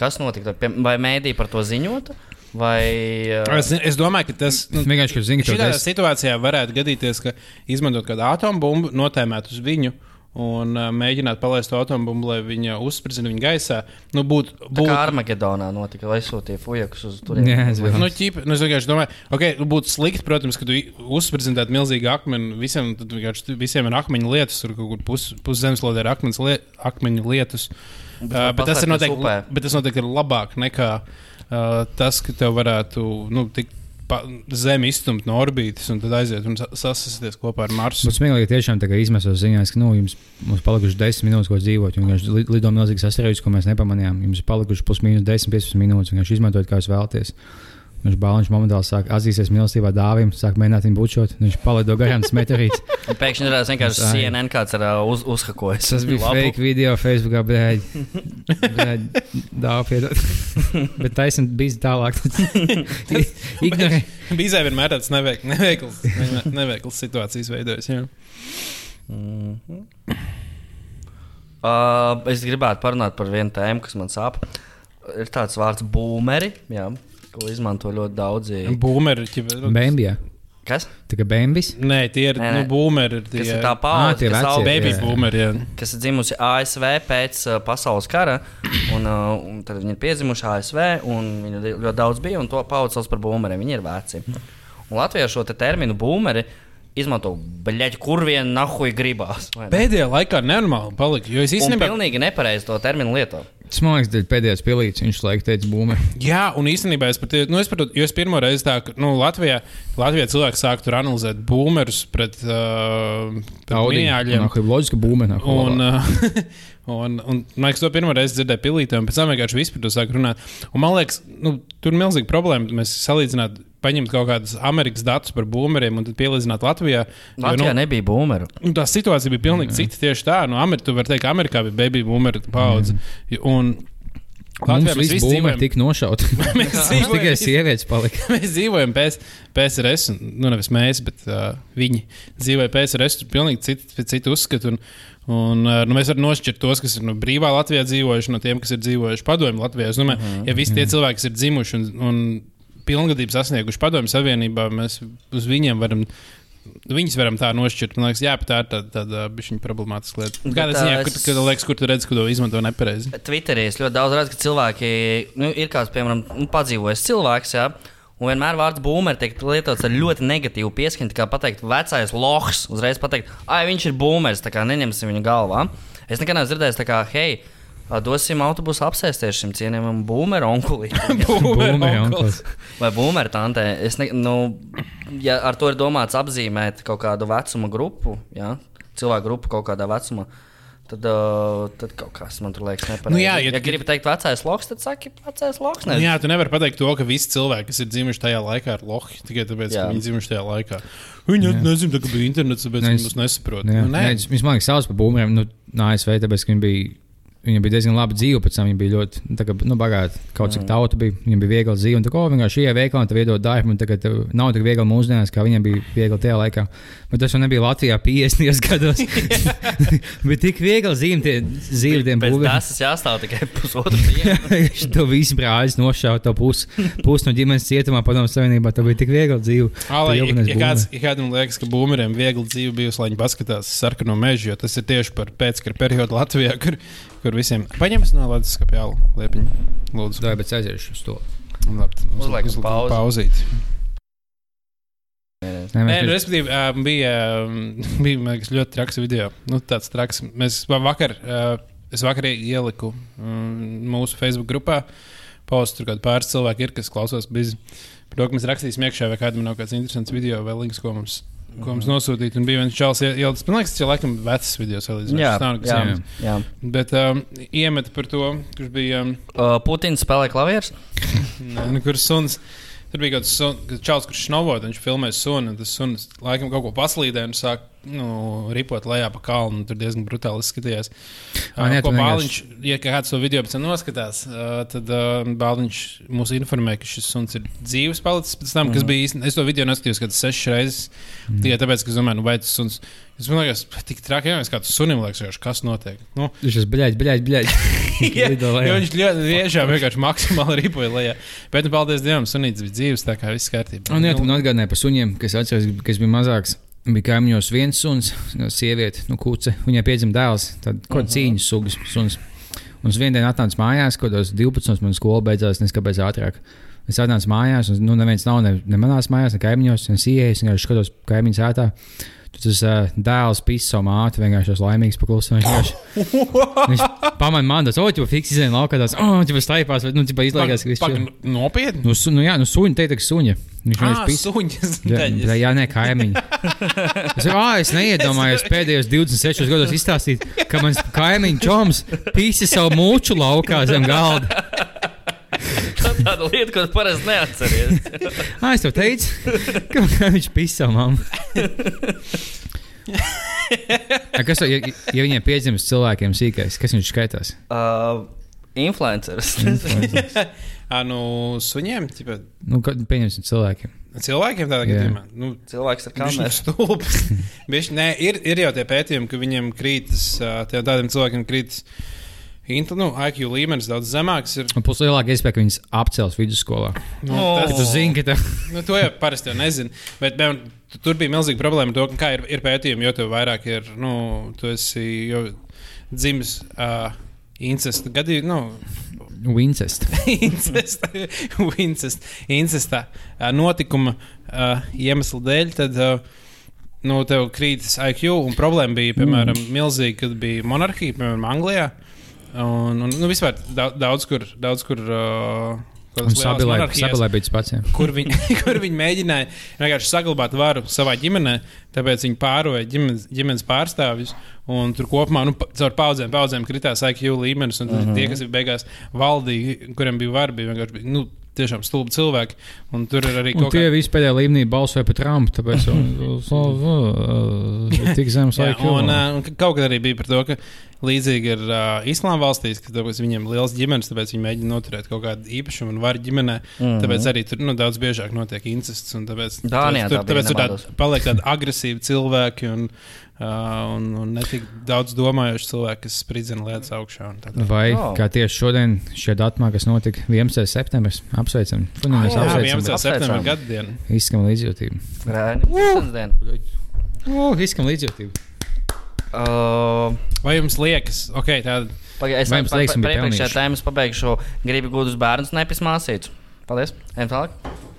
Kas notika? Vai mēdī par to ziņotu? Vai, uh, Es, es domāju, ka tas. Es vienkārši ka Šādā tas situācijā varētu gadīties, ka izmantot kādu atombumbu, notēmēt uz viņu un uh, mēģināt palaist to atombumbu, lai viņa uzspridzina viņu gaisā. Nu, būt, tā būt, kā Armagedonā notika, lai sūtīja fujakus uz turieni? Jā, es Nu, ķip, nu, es vienkārši domāju, ka okay, būtu slikti, protams, ka tu uzspridzini tādu milzīgu akmeni. Visiem, visiem ir akmeņu lietus, tur kaut kur pus, pus zemeslodē ir akmens liet, akmeņu lietus. Bet Uh, bet, tas noteikti, bet tas noteikti ir labāk nekā uh, tas, ka tev varētu nu, tik pa- Zemi izstumt no orbītas un tad aiziet un sa- sasisties kopā ar Marsu. būtu smieklīgi tiešām izmesos ziņās, ka nu, jums mums palikuši 10 minūtes, ko dzīvot. Un li- lido milzīgs asteroīds, ko mēs nepamanījām. Jums ir palikuši plus mīnus 10-15 minūtes. Vienkārši izmantojiet, kā jūs vēlaties. Viņš bāliņš momentāli sāk atzīties mīlestībā dāvim, sāk mēģināt viņu bučot. Viņš palido garām. Un Pēkšņi redzēs vienkārši ai. CNN kāds ir uh, uz, uzhakojis. Tas bija Lapu. fake video Facebookā, bet dāvā piedod. bet taisnība bija tālāk. Ignorē. Bīzē vienmēr tāds neveik, neveikls, neveikls, situācijas veidojas. jā. Mhm. Uh, es gribētu parunāt par vienu tēmu, kas man sāp. Ir tāds vārds boomeri, jā, ko izmanto ļoti daudzi. Būmeri. ķipa- Bēnbijā. Kas? Tā kā bēnbis. Nē, tie ir Nē, nu, nē. būmeri. ir Kas tie- ir tā Ā, paudze, tie kas, aug, Baby Jā. būmeri. jā. kas ir dzimusi ASV pēc uh, pasaules kara. Un, uh, un tad viņi ir piedzimuši ASV, un viņu di- ļoti daudz bija, un to paudze sauc par būmeriem. Viņi ir veci. Un Latvijā šo te terminu būmeri izmanto, beļķi, kur vien nahuj gribās. vai ne? Pēdējā laikā nenormāli palika. Jo es īstenībā. pilnīgi nepareizi to terminu lietot. Tas man liekas, ka pēdējais pilīts viņš laikam teica būme. Jā, un īstenībā es pat, nu, es pat, jo es pirmo reizi tā, ka, nu, Latvijā, Latvijā cilvēki sāk tur analizēt būmerus pret, uh, pret. Tā ir loģiska būme. Un, uh, un, un man liekas, to pirmo reizi dzirdēju pilītē, un pēc tam vienkārši vispār to sāk runāt. Un man liekas, nu, tur ir milzīga problēma. Mēs salīdzināt, paņemt kaut kādus Amerikas datus par būmeriem un pielīdzināt Latvijā. Jo, Latvijā nu, nebija būmeru. Un tā situācija bija pilnīgi cita. Tieši tā, no Amerikas, tu vari teikt, ka Amerikā bija baby boomer paudze. Un Mums Latvijā visi būme dzīvojam. tika nošauti. Mēs Mums dzīvojam tikai sievietes palika. Mēs dzīvojam pēc PSRS, un nu, nevis mēs, bet uh, viņi dzīvoja PSRS. Tur pilnīgi citi, citi uzskati. Un, un, nu, mēs varam nošķirt tos, kas ir no brīvā Latvijā dzīvojuši, no tiem, kas ir dzīvojuši padomju Latvijā. Es domāju, uh -huh. ja visi tie cilvēki, kas ir dzimuši un, un pilngadību sasnieguši padomju savienībā, mēs uz viņiem varam. Viņus varam tā nošķirt. Man liekas, jā, tā ir tāda, tāda bišķiņa problemātiska lieta. Ā, ziņā, es- kur, kad, liekas, kur tu redz, ka to izmanto nepareizi? Twitterī es ļoti daudz redzu, ka cilvēki nu, ir kāds, piemēram, nu, padzīvojis cilvēks. Jā, Un vienmēr vārds boomer tiek lietots ar ļoti negatīvu pieskaņu. Tā kā pateikt, vecais lohs, uzreiz pateikt, ah, viņš ir boomers, tā kā neņemsim viņu galvā. Es nekad neesmu dzirdējis, tā kā, hei, dosim autobusu apsēsties šim cienījamam boomer onkulim. Vai boomer tantē. Es ne, nu, ja ar to ir domāts apzīmēt kaut kādu vecuma grupu, jā, cilvēku grupu kaut kādā vecumā. Tad, uh, tad kaut kas man tur liekas, nepareizi. Nu jā, ja- ja, ja gribi teikt, vecais loks, tad saki, vecais loks. Nu, jā, tu nevari pateikt to, ka visi cilvēki, kas ir dzimuši tajā laikā, ir lohi tikai tāpēc, Jā. ka viņi dzimuši tajā laikā. Viņi nezina, tā, ka bija internets, tāpēc Nē, viņi es- mūs nesaprot. Nu, jā, Nu, nē, nē, es- Viņš man liekas, sauc par būmēm. Nu, no ASV, tāpēc, ka viņi bija, viņam bija diezgan laba dzīve. Pēc tam viņi bija ļoti nu, kā, nu, bagāti. Kaut cik tauta bija, viņam bija viegla dzīve. Un tā kā oh, vienkārši ienāk veikalā, tad iedod darbu. un Tagad tev nav tik viegli mūsdienās, kā viņam bija viegli tajā laikā. Bet tas jau nebija Latvijā 50 gados. Bet tik viegli zīmēt Pēc būvēm. tas jāstāv tikai pusotru dienu. Viņš to visu brāļus nošāva, to pusi pus no ģimenes cietumā, padomu savienībā. Tā bija tik viegli dzīve. Alai, ja, ja, kāds, ja kādam liekas, ka būmeriem viegli dzīve bijusi, lai viņi paskatās sarkano mežu, jo tas ir tieši par pēckara periodu Latvijā, kur, kur visiem paņems no Latvijas skapjāla liepiņu. Lūdzu, ir bet aiziešu uz to. Labi, uz- Uzliekam uzliekam pauzi. pauzīt. Nē, Nē, mēs nu, respektīvi, bija, bija liekas, ļoti traks video. Nu, tāds traks. Mēs va- vakar, es vakar ieliku mm, mūsu Facebook grupā. Postu tur kādi pāris cilvēki ir, kas klausās bizi. Par to, ka mēs rakstīsim iekšā, vai kādam nav kāds interesants video vai links, ko mums, ko mums nosūtīt. Un bija viens čels, ielicis, man liekas, tas ir laikam vecs video salīdzinājums. Jā, nav nekas jā, jā. Bet um, iemet par to, kurš bija, um, Uh, Putins spēlē klavierus. ne, nu, kurš suns. Tur bija kaut kāds čels, kurš šnovot, viņš filmēja sunu, un tas suns laikam kaut ko paslīdēja un sāk nu, ripot lejā pa kalnu. Tur diezgan brutāli izskatījās. Nē, Uh, ko Bāliņš, ja kāds to video pēc tam noskatās, uh, tad uh, Bāliņš mūs informēja, ka šis suns ir dzīves palicis pēc tam, kas bija īstenībā. Es to video noskatījos kaut kādas sešas reizes. Tikai tāpēc, ka es domāju, nu, vai tas suns. Es domāju, ka tik traki, ja mēs kādu sunim liekas, kas notiek. Nu, Viņš ir. Ja, Lido lejā. jo viņš ļoti tiešām vienkārši maksimāli ripoja lejā. Bet, nu, paldies Dievam, sunītis bija dzīves, tā kā viss kārtībā. Un jā, tu Nu, man atgādināji par suņiem, kas atceros, kas bija mazāks. Bija kaimiņos viens suns, no sieviete, nu, kuce. Viņai piedzima dēls, tad kaut kāda cīņas sugas suns. Un es vienā dienā atnācu mājās, kad tas 12. man skola beidzās, nes kāpēc ātrāk. Es atnācu mājās, un nu, neviens nav ne, ne manās mājās, ne kaimiņos. Es vienkārši skatos kaimiņu sētā. Tur tas uh, dēls pisa savu māti, vienkārši tas laimīgs paklusis. Viņš pamanīja man, tas oķis, fiks izēja laukā, tas oh, viņš staipās, vai nu, ķipa izlaižās, ka viņš Pak, ir. nopietni. Nu, su, nu, jā, nu, suņi, teikt, ka suņi. Viņš vienkārši pisa. suņas. Jā, jā, nē, kaimiņi. Es, ah, es neiedomājos pēdējos 26 gados izstāstīt, ka mans kaimiņš Čoms pīsi savu mūču laukā zem galda. Tā tāda lieta, ko parasti neatceries. Ah, es tev teicu, ka viņš savu mammu. A, Kas, ja, ja viņiem piedzimst cilvēkiem sīkais, kas viņš skaitās? Uh, influenceris. Ah, nu, suņiem, tipa, Nu, kad pieņemsim cilvēkiem. cilvēkiem tādā gadījumā. Nu, Cilvēks ar kameru. stulbs. Nē, ir, ir jau tie pētījumi, ka viņiem krītas, tādiem cilvēkiem krītas intu, nu, IQ līmenis daudz zemāks. Ir, plus lielāka iespēja, ka viņas apcels vidusskolā. nu, O. Kad tu zini, ka tev Nu, to jau parasti jau nezinu. Bet tu- tur bija milzīga problēma ar to, ka kā ir, ir pētījumi, jo tev vairāk ir, nu, tu esi jau dzimis uh, incesta gadījumā. Nu, Wincest. incesta, incesta, incesta ā, notikuma uh, iemesla dēļ, tad uh, nu, tev krītas IQ. Un problēma bija, piemēram, mm. milzīga, kad bija monarhija, piemēram, Anglijā. Un, un nu, vispār daudz, kur. Daudz kur uh, sabilē, bija tas pats. jā. kur viņi, kur viņi mēģināja vienkārši saglabāt varu savā ģimenē, tāpēc viņi pāroja ģimenes, ģimenes pārstāvjus. Un tur kopumā nu, caur paudzēm, paudzēm kritās IQ līmenis. Un uh -huh. tie, kas beigās valdīja, kuriem bija vara, bija vienkārši nu, tiešām stulbi cilvēki. Un tur ir arī Un kaut tie kāda. visi pēdējā līmenī balsoja par Trumpu. Tāpēc viņš ir tik zems Jā, un, uh, un kaut kad arī bija par to, ka līdzīgi ir uh, islāma valstīs, ka tāpēc viņiem ir liels ģimenes, tāpēc viņi mēģina noturēt kaut kādu īpašumu un varu ģimenē. Mm -hmm. Tāpēc arī tur nu, daudz biežāk notiek incests. un Tāpēc, Dānijā tur, tā bija, tāpēc tur tād, paliek tādi agresīvi cilvēki un, uh, un, un ne tik daudz domājoši cilvēki, kas spridzina lietas augšā. un tā tālāk. Vai Oh. kā tieši šodien, šajā datumā, kas notika 11. septembris, apsveicam. Funi, mēs Jā, apsveicam. 11. septembrī Apsveicam. gada diena. Izskam līdzjūtību. Dzimšanas diena. Uh, izskam līdzjūtību. Uh, Vai jums liekas, ok, tāda Pagaid, es bija iepriekšējā pelnījuši? tēmā pabeigšu. Gribu gudrus bērnus, nepis māsītus. Paldies. Ejam tālāk.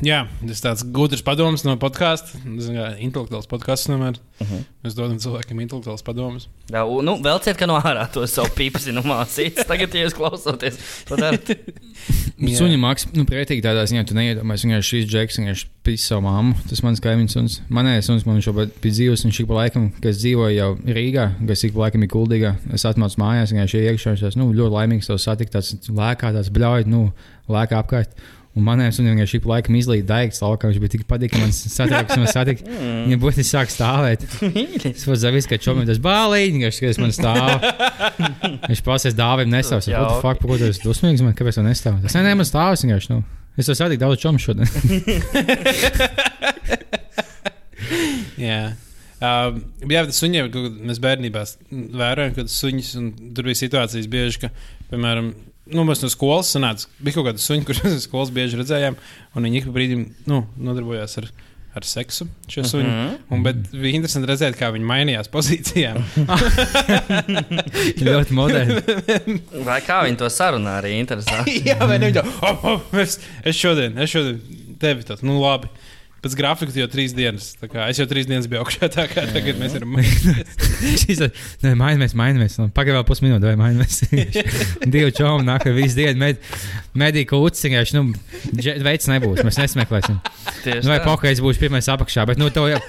Jā, tas ir tāds gudrs padoms no podkāsta. Intelektuāls podkāsts tomēr. Uh Mhm. -huh. Mēs dodam cilvēkiem intelektuāls padomus. Jā, u- nu, vēl ciet, ka no ārā to savu pīpsinu mācīts. Tagad, ja jūs klausāties, to. Jā. Suņa maks, nu, pretīgi tādā ziņā, tu neiedomājies, ka šīs džeks vienkārši pīs savu mammu. Tas mans kaimiņš, un manējais suns man šobrīd bija dzīvs, un šī pa laikam, kas dzīvoja jau Rīgā, kas ik pa laikam ir kuldīgā, es atmācu mājās, vienkārši iekšā, es esmu nu, ļoti laimīgs to satikt, tāds lēkā, tāds bļauj, nu, lēkā apkārt. Un manējais sunim vienkārši ik laikam izlīd daigts laukā, viņš bija tik patīk, ka man satrauks, man satikt. Viņa būtu sāk stāvēt. Es pats zavis, ka čomim tas bāliņš, ka tas man stāv. Viņš pasies dāvim nesavs. Jā, What the fuck, ko tu esi dusmīgs man, kāpēc tu nestāv? Tas ne, ne, man stāvs vienkārši, nu. Es to satiku daudz čomu šodien. Jā. Uh, jā, tas suņiem, kaut kad mēs bērnībā vērojam, ka tas suņus, un tur bija situācijas bieži, ka, piemēram, nu, mēs no skolas sanāca, bija kaut kāda suņa, kurus no skolas bieži redzējām, un viņi ik pa brīdim nu, nodarbojās ar, ar seksu. Šie suņi. Mhm. Un, bet bija interesanti redzēt, kā viņi mainījās pozīcijām. ļoti moderni. Vai kā viņi to sarunā arī interesanti? Jā, vai ne? Viņa, oh, oh, es, es šodien, es šodien tevi tādu, nu labi. Pēc grafika jau trīs dienas. es jau trīs dienas biju augšā, tā kā tagad mēs varam. Ir, nē, mainamies, mainamies. Nu, Pagaidām vēl pusminūte, vai mainamies. Divi čomi nāk ar visu dienu. Med, medī kūts, vienkārši, nu, veids nebūs. Mēs nesmeklēsim. Tieši Nu, vai pokais būs pirmais apakšā, bet, nu, to jau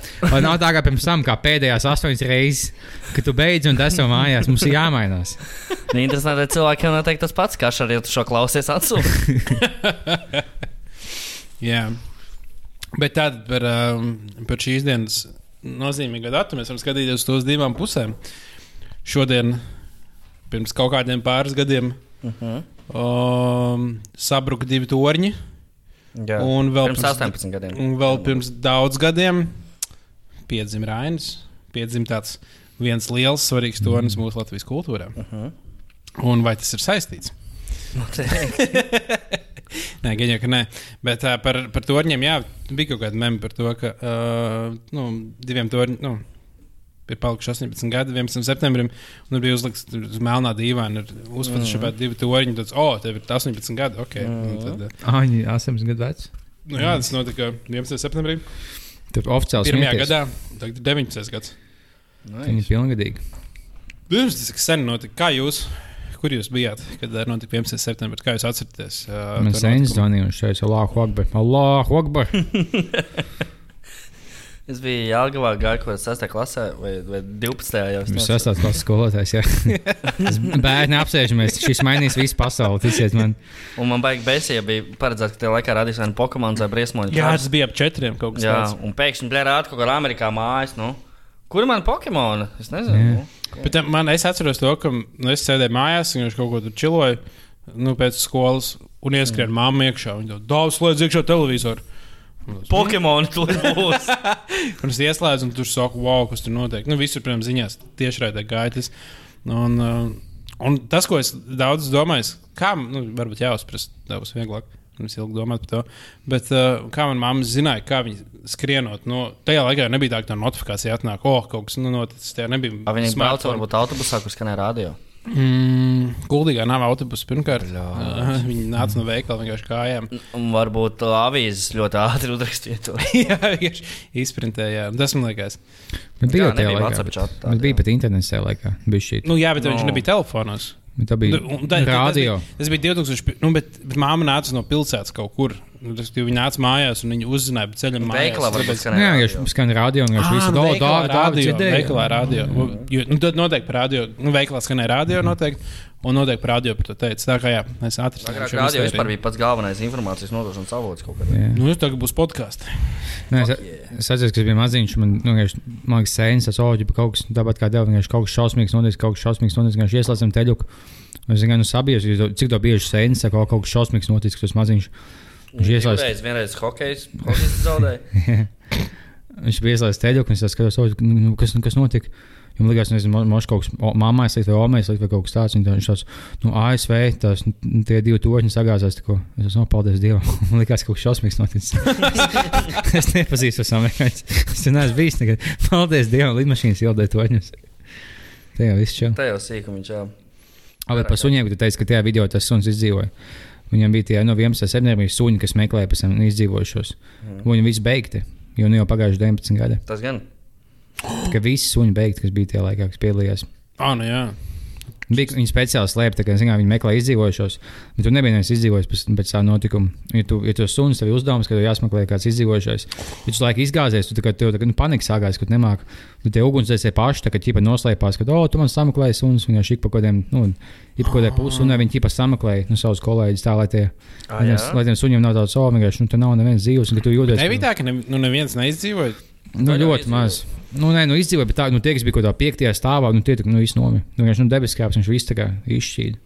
nav tā kā pirms tam, kā pēdējās astoņas reizes, kad tu beidz un tas jau mājās. Mums ir jāmainās. Nu, Interesanti, ka cilvēkiem noteikti tas pats, kā arī tu šo klausies atsūtīt. Jā. Bet tad par, um, par šīs dienas nozīmīgo datumu mēs varam skatīties uz tos divām pusēm. Šodien, pirms kaut kādiem pāris gadiem, Uh -huh. um, sabruka divi torņi. Jā, Un vēl pirms pirms- 18 gadiem. Un vēl pirms daudz gadiem piedzima Rainis. Piedzima tāds viens liels, svarīgs tornis mūsu Latvijas kultūrā. Uh -huh. Un vai tas ir saistīts? Nē, gan jau ka nē. Bet uh, par, par torņiem, jā, bija kaut kāda meme par to, ka uh, nu, diviem torņiem. Nu, Ir palikuši 18 gadi, 11. septembrim, un tur bija uzlikts uz melnā dīvaina, ir uzfotošāpēta divi torņi. Tad, oh, tev ir 18 gadi, ok. Un Tad, uh, Aņi, 8 gadu vecs. nu, jā, tas notika 11. septembrī. Tur oficiāls Pirmajā smieties. gadā, tagad ir 19. gads. Viņi ir pilngadīgi. Tas kas sen notika. Kā jūs? Kur jūs bijāt, kad uh, notika 11. septembrī? Kā jūs atceraties? Uh, to sēņas zvanīja un šeit Allahu Akbar. Allahu Akbar. Es biju Jālgavā, gāju kaut kādā 6. klasē vai, vai 12. jau. es Mēs nezinu. esam klases skolotājs. jā. Mēs Bērni apsēžamies. Šis mainīs visu pasauli. Ticiet man. Un man baigi besija bija paredzēts, ka tajā laikā radīs vienu Pokemon vai briesmoņu. Jā, tas bija ap četriem kaut kas Jā, tāds. un pēkšņi bija rāda kaut kādā Amerikā mājas. Nu. Kur ir man Pokemon? Es nezinu. Nu. Bet man, es atceros to, ka nu, es sēdēju mājās, un viņš kaut ko tur čiloja nu, pēc skolas, un ieskrēja mm. mamma iekšā. Viņa to daudz slēdz iekšā televizoru. Un es, Pokemon tur būs. Un es ieslēdzu, un tur saka, wow, kas tur notiek. Nu, visur, protams, ziņās tieši raidē gaitas. Un, uh, un tas, ko es daudz domāju, kā, nu, varbūt jāuzprast, tā būs vieglāk. Es ilgi domāju par to. Bet uh, kā manā mamma zināja, kā viņa skrienot, no tajā laikā nebija tā, ka tā notifikācija atnāk, oh, kaut kas nu, noticis. Tajā nebija. Vai Viņi brauc smartphone. varbūt autobusā, kur skanēja radio. Mm, Guldīgā nav autobusa pirmkārt. Uh, viņi nāca no veikala vienkārši kājām. Un varbūt avīzes ļoti ātri uzrakstīja to. Jā, vienkārši izprintēja. Tas man liekas. Bet bija Jā, tajā laikā. WhatsApp bet- bet Bija pat internets tajā laikā. Bija šī. Nu, jā, bet no. viņš nebija telefonos. Tā bija Nu, radio. Tas bija 2000. Nu, bet, bet māma nāca no pilsētas kaut kur. Nu, respektīvi, Viņa nāca mājās un viņa uzzināja par ceļam mājās. Varbūt Tāpēc- skanēja. Jā, radio. viņš skan radio un viņš visu nu, gala dāvā, radio. Veikalā radio. Jo, nu, tad noteikti par radio. Nu, veikalā skanēja radio noteikti. Un noteikti par radio par to teica. Tā kā jā, mēs atrisinājām Agrāk šo radio vispār bija pats galvenais informācijas nodošanas avots kaut kādā. Jā. Nu, tagad būs podkāsts. Nē, es, es atceros, ka es biju maziņš. Man, nu, liekas, sēnes, tas oģi, kaut kas tāpat kā tev, vienkārši kaut kas šausmīgs notiek, kaut kas šausmīgs notiek, vienkārši ieslēdzam teļuku. Un Es vienkārši nu, sabies, cik to bieži sēnes, saka, kaut kas šausmīgs notiek, kas maziņš. Viņš ieslēdz, Vienreiz, vienreiz hokejs, hokejs zaudēja. viņš bija ieslēdzis teļuku, un es skatos, "O, nu, nu, kas, kas notiek. Viņam likās, nezinu, moš kaut kas, o- mammai slikt vai omai slikt vai kaut kas tāds. Viņš tāds, nu, ASV, tās, nu, tie divi toņi sagāzās. ko. Es esmu, paldies Dievam. Man likās, ka kaut kas šausmīgs noticis. es nepazīstu tos amerikāņus. Es tur neesmu bijis nekad. Paldies Dievam, lidmašīnas ieldē toņus. Jau viss čau. Jau sīkumiņš, jā. Bet par suņiem, tu teici, ka tajā video tas suns izdzīvoja. Viņam bija tie no 11. septembrī suņi, kas meklēja pēc tam izdzīvojušos. Mhm. Viņi visi beigti, jo nu jau pagājuši 19 gadi. Tas gan. Ka visi suņi beigti, kas bija tajā laikā, kas piedalījās. Ah, nu jā. Bija, viņi speciāli slēpja, tā kā zinām, viņi meklē izdzīvojušos. Bet tu nebija neviens izdzīvojis pēc, pēc tā notikuma. Ja tu, ja tu suns tev ir uzdevums, ka tev jāsmeklē kāds izdzīvojušais, ja tu laiku izgāzies, tu tā tev tā kā, nu, panika sākās, ka tu nemāki. Tu tie ugunsdzēsēji paši, tā ķipa noslēpās, ka, oh, tu man sameklēji suns, un viņš ik pa kaut kādiem, nu, ik pa kaut kādiem pusunē, viņi ķipa sameklēja, nu, savus kolēģus tā, lai tie, Ah, lai, lai tiem suņiem nav tāds, oh, vienkārši, nu, te nav nevienas dzīves, un ka tu jūties. Nebija tā, ka ne, nu, neviens neizdzīvoja. Nu, ļoti maz. Nu, nē, nu, izdzīvoja, bet tā, nu, tie, kas bija kaut kādā piektajā stāvā, nu, tie tā, nu, viss nomira. Nu, vienkārši, nu, debeskāps, viņš viss tā kā izšķīda.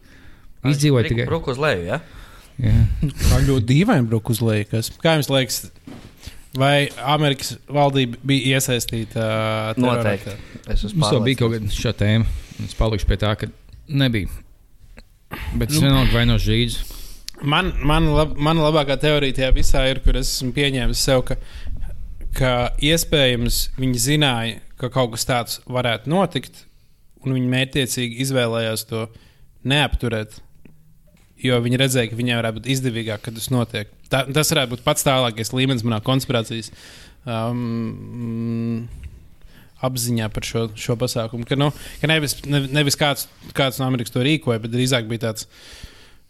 Izdzīvoja tikai. Bruk uz leju, jā? Jā. Tā ļoti dīvaini brūk uz leju. kas- Kā jums liekas, vai Amerikas valdība bija iesaistīta? uh, Noteikti. Es esmu Mums jau bija kaut kāda šī tēma. Es palikšu pie tā, ka nebija. Bet es vienalga vainošu žīdus. Man, man, lab, man labākā teorija tajā visā ir, kur es esmu pieņēmis sev, ka, ka iespējams viņi zināja, ka kaut kas tāds varētu notikt, un viņi mērķiecīgi izvēlējās to neapturēt. Jo viņi redzēja, ka viņiem varētu būt izdevīgāk, kad tas notiek. Tā, tas varētu būt pats tālākais līmenis manā konspirācijas um, apziņā par šo, šo pasākumu. Ka, nu, ka nevis, ne, nevis kāds, kāds no Amerikas to rīkoja, bet drīzāk bija tāds.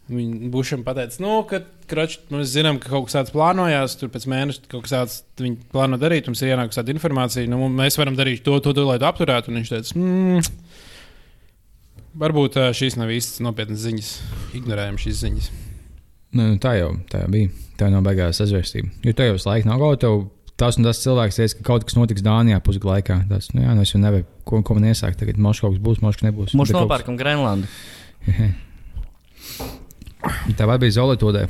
Viņi Bušam pateica, nu, ka kroč, mēs zinām, ka kaut kas tāds plānojās, tur pēc mēneša kaut kas tāds viņi plāno darīt, mums ir ienākusi tāda informācija, nu, mēs varam darīt to, to, to lai to apturētu. Un viņš teica, mm, varbūt šīs nav īstas nopietnas ziņas, ignorējam šīs ziņas. Nu, nu, tā, jau, tā jau bija. Tā nav beigās sazvērstība. Jo tev jau laika nav gauta. Tas un tas cilvēks teica, ka kaut kas notiks Dānijā pusgadu laikā. Tas, nu, jā, nu, jau nevaru, ko, ko man iesākt. Tagad mums kaut kas būs, mums kas nebūs. Mums nopērkam Grenlandu. Tā vai bija Zolītodē.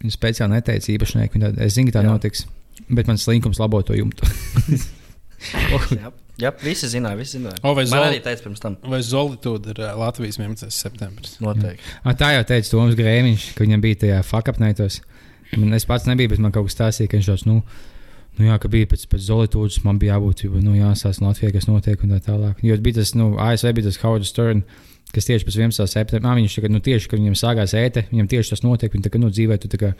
Viņa speciāli neteica tāda, Es zinu, ka tā Jā. notiks. Bet mans slinkums labo to jumtu. Jā, jā, visi zināja, visi zināja. O, vai Man arī teica pirms tam. Vai Zolītūda ir ā, Latvijas 11. septembris? Noteikti. Ah, tā jau teica Toms Grēmiņš, ka viņam bija tajā fakapnētos. Man- Es pats nebiju, bet man kaut kas stāstīja, ka viņš tāds, nu, nu jā, ka bija pēc, pēc Zolītūdas, man bija jābūt, jo, nu, jāsās Latvijā, kas notiek un tā tālāk. Jo bija tas, nu, ASV bija tas Howard Stern. Kas tieši pēc 11. septembra, viņš tagad, nu, tieši, kad viņam sākās ēte, viņam tieši tas notiek. Tā kā, nu, dzīvē, tu kā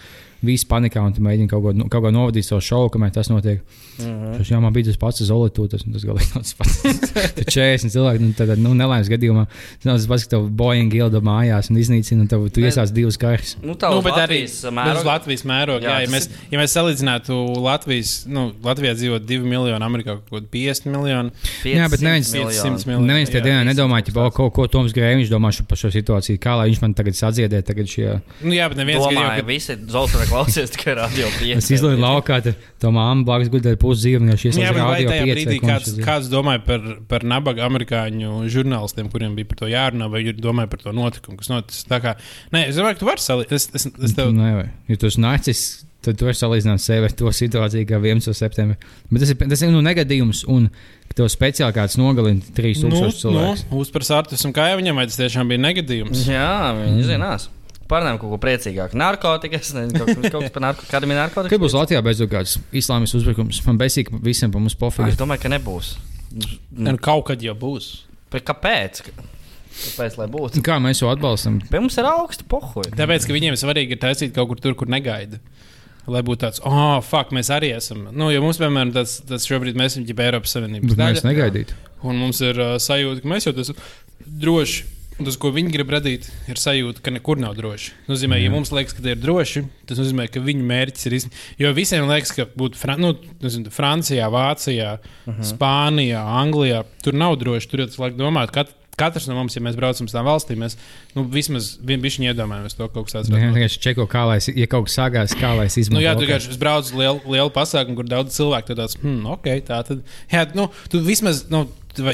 viss panikā un tu mēģini kaut ko, nu, kaut ko novadīt savu šovu, kamēr tas notiek. Mm -hmm. Tas, jā, man bija tas pats Zolītūda, tas, tas galīgi nav tas pats. Tur 40 cilvēki, nu, tādā, nu, nelaimes gadījumā, tas nav tas pats, ka tev Boeing ielda mājās un iznīcina, un tev, tu iesāc divas karus. Nu, tā Nu, arī Latvijas uz mēroga. Latvijas mēroga. Jā, Jā, ja, mēs, ja mēs salīdzinātu Latvijas, nu, Latvijā dzīvo 2 miljoni, Amerikā kaut kāda 50 miljoni. Jā, bet neviens- 500 miljoni. Neviens tajā jā, dienā nedomāja, ka kaut ko Toms Grēviņš domā šo- par šo situāciju, kā lai viņš man tagad sadziedē, tagad šie. Nu, jā, bet neviens gadījumā, ka visi Zoltana klausies tikai radio pieci. Es izlaidu laukā, tad tā māma blakus gudēja pusi dzīvi, viņš iesaistījās bet vai radio tajā pieci, brīdī viņš kāds, kāds domāja par, par nabaga amerikāņu žurnālistiem, kuriem bija par to jārunā, vai viņi domāja par to notikumu, kas noticis? Tā kā, nē, es domāju, ka tu vari salīdzināt. Es, es, es tev, Nē, vai. Ja tu esi nacis, tad tu vari salīdzināt sevi ar to situāciju, kā 11. septembrī. Bet tas ir, tas ir nu, negadījums, un ka tev speciāli kāds nogalina 3000 nu, cilvēku. nu, uzpars Artus un kā viņam, vai tas tiešām bija negadījums? Jā, viņi zinās. Parunājam kaut ko priecīgāku. Narkotikas, kaut, kas- par narkotikām. Kādam ir narkotikas? Kad būs Latvijā beidzot kāds islāmas uzbrukums, man besīgi ka visiem par mums Es pofīgi. domāju, ka nebūs. Nu, kaut kad jau būs. Bet kāpēc? Kāpēc, lai būtu? Kā mēs to atbalstam? Pie mums ir augsta pohoja. Tāpēc, ka viņiem svarīgi ir taisīt kaut kur tur, kur negaida. Lai būtu tāds, oh, fuck, mēs arī esam. Nu, jo mums, piemēram, tas, tas šobrīd mēs esam ģipē Eiropas Savienības Bet mēs daļa. negaidītu. Un mums ir uh, sajūta, ka mēs jau esam droši. Tas, ko viņi grib radīt, ir sajūta, ka nekur nav droši. Tas nozīmē, ja mums liekas, ka tie ir droši, tas nozīmē, ka viņu mērķis ir izsmeļot. Jo visiem liekas, ka būt Fran nu, nezinu, Francijā, Vācijā, uh -huh. Spānijā, Anglijā, tur nav droši. Tur jau tas laik domāt, kat, katrs no mums, ja mēs braucam uz tām valstīm, mēs nu, vismaz viņi iedomājamies to kaut kas tāds. Jā, vienkārši čeko, kā lai, es- ja kaut kas sākās, kā lai es Nu, jā, tu vienkārši brauc uz lielu, lielu pasākumu, kur daudz cilvēku tur tāds, hmm, ok, tā tad. Jā, nu, tu vismaz, nu,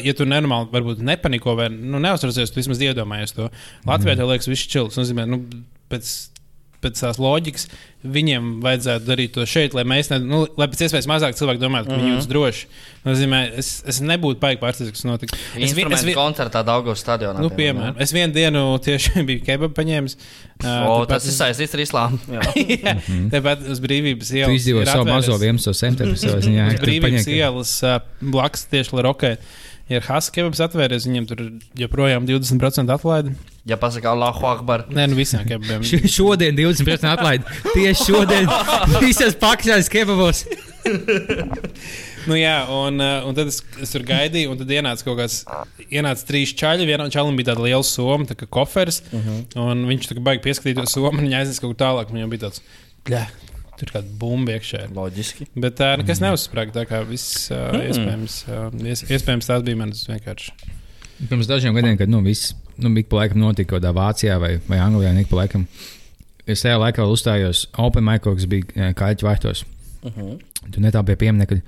ja tu nenormāli, varbūt nepaniko vai nu, neuztraucies, tu vismaz iedomājies to. Latvijā tev liekas, viss čils. Tas nozīmē, nu, pēc, pēc tās loģikas, viņiem vajadzētu darīt to šeit, lai mēs, ne, nu, lai pēc iespējas mazāk cilvēku domātu, ka mm -hmm. viņi jūtas droši. Nozīmē, es, es nebūtu baigi pārsteigts, kas notika. Es, biju vi- koncertā Daugos stadionā. Nu, piemēram, es vienu dienu tieši biju kebabu paņēmis. jā. O, tāpat tas ir es- saistīts ar islāmu. Jā. Jā, Tāpat uz brīvības ielas. izdzīvoji ir savu mazo atvēries- 11. septembrī savā ziņā. Uz brīvības ielas uh, blakus tieši Larokai. Ja ir Haskebabs atvērties, viņiem tur joprojām 20% atlaidi. Ja pasakā Allahu Akbar. Nē, nu visiem kebabiem. Šodien 20% atlaidi. Tieši šodien visas pakāpienas kebabos. Nu, jā, un, uh, un tad es, es tur gaidīju, un tad ienāca kaut kāds, ienāca trīs čaļi. Vienam čalim bija tāda liela soma, tā kā koferis. Uh Mhm. -huh. Un viņš tā kā baigi pieskatīt to somu, un viņa aiznes kaut kur tālāk. un Viņam bija tāds, bļā, tur kāda bumba iekšā. Loģiski. Bet tā nekas neuzsprāga. Tā kā viss uh, iespējams, uh, ies, iespējams tās bija manas vienkārši. Pirms dažiem gadiem, kad nu, viss nu, bija pa laikam notika kaut kādā Vācijā vai, vai Anglijā, nika pa laikam. Es tajā laikā uzstājos Open Micro, kas bija eh, kaļķu vārtos. Uh -huh. Tur netālu pie pieminiekta.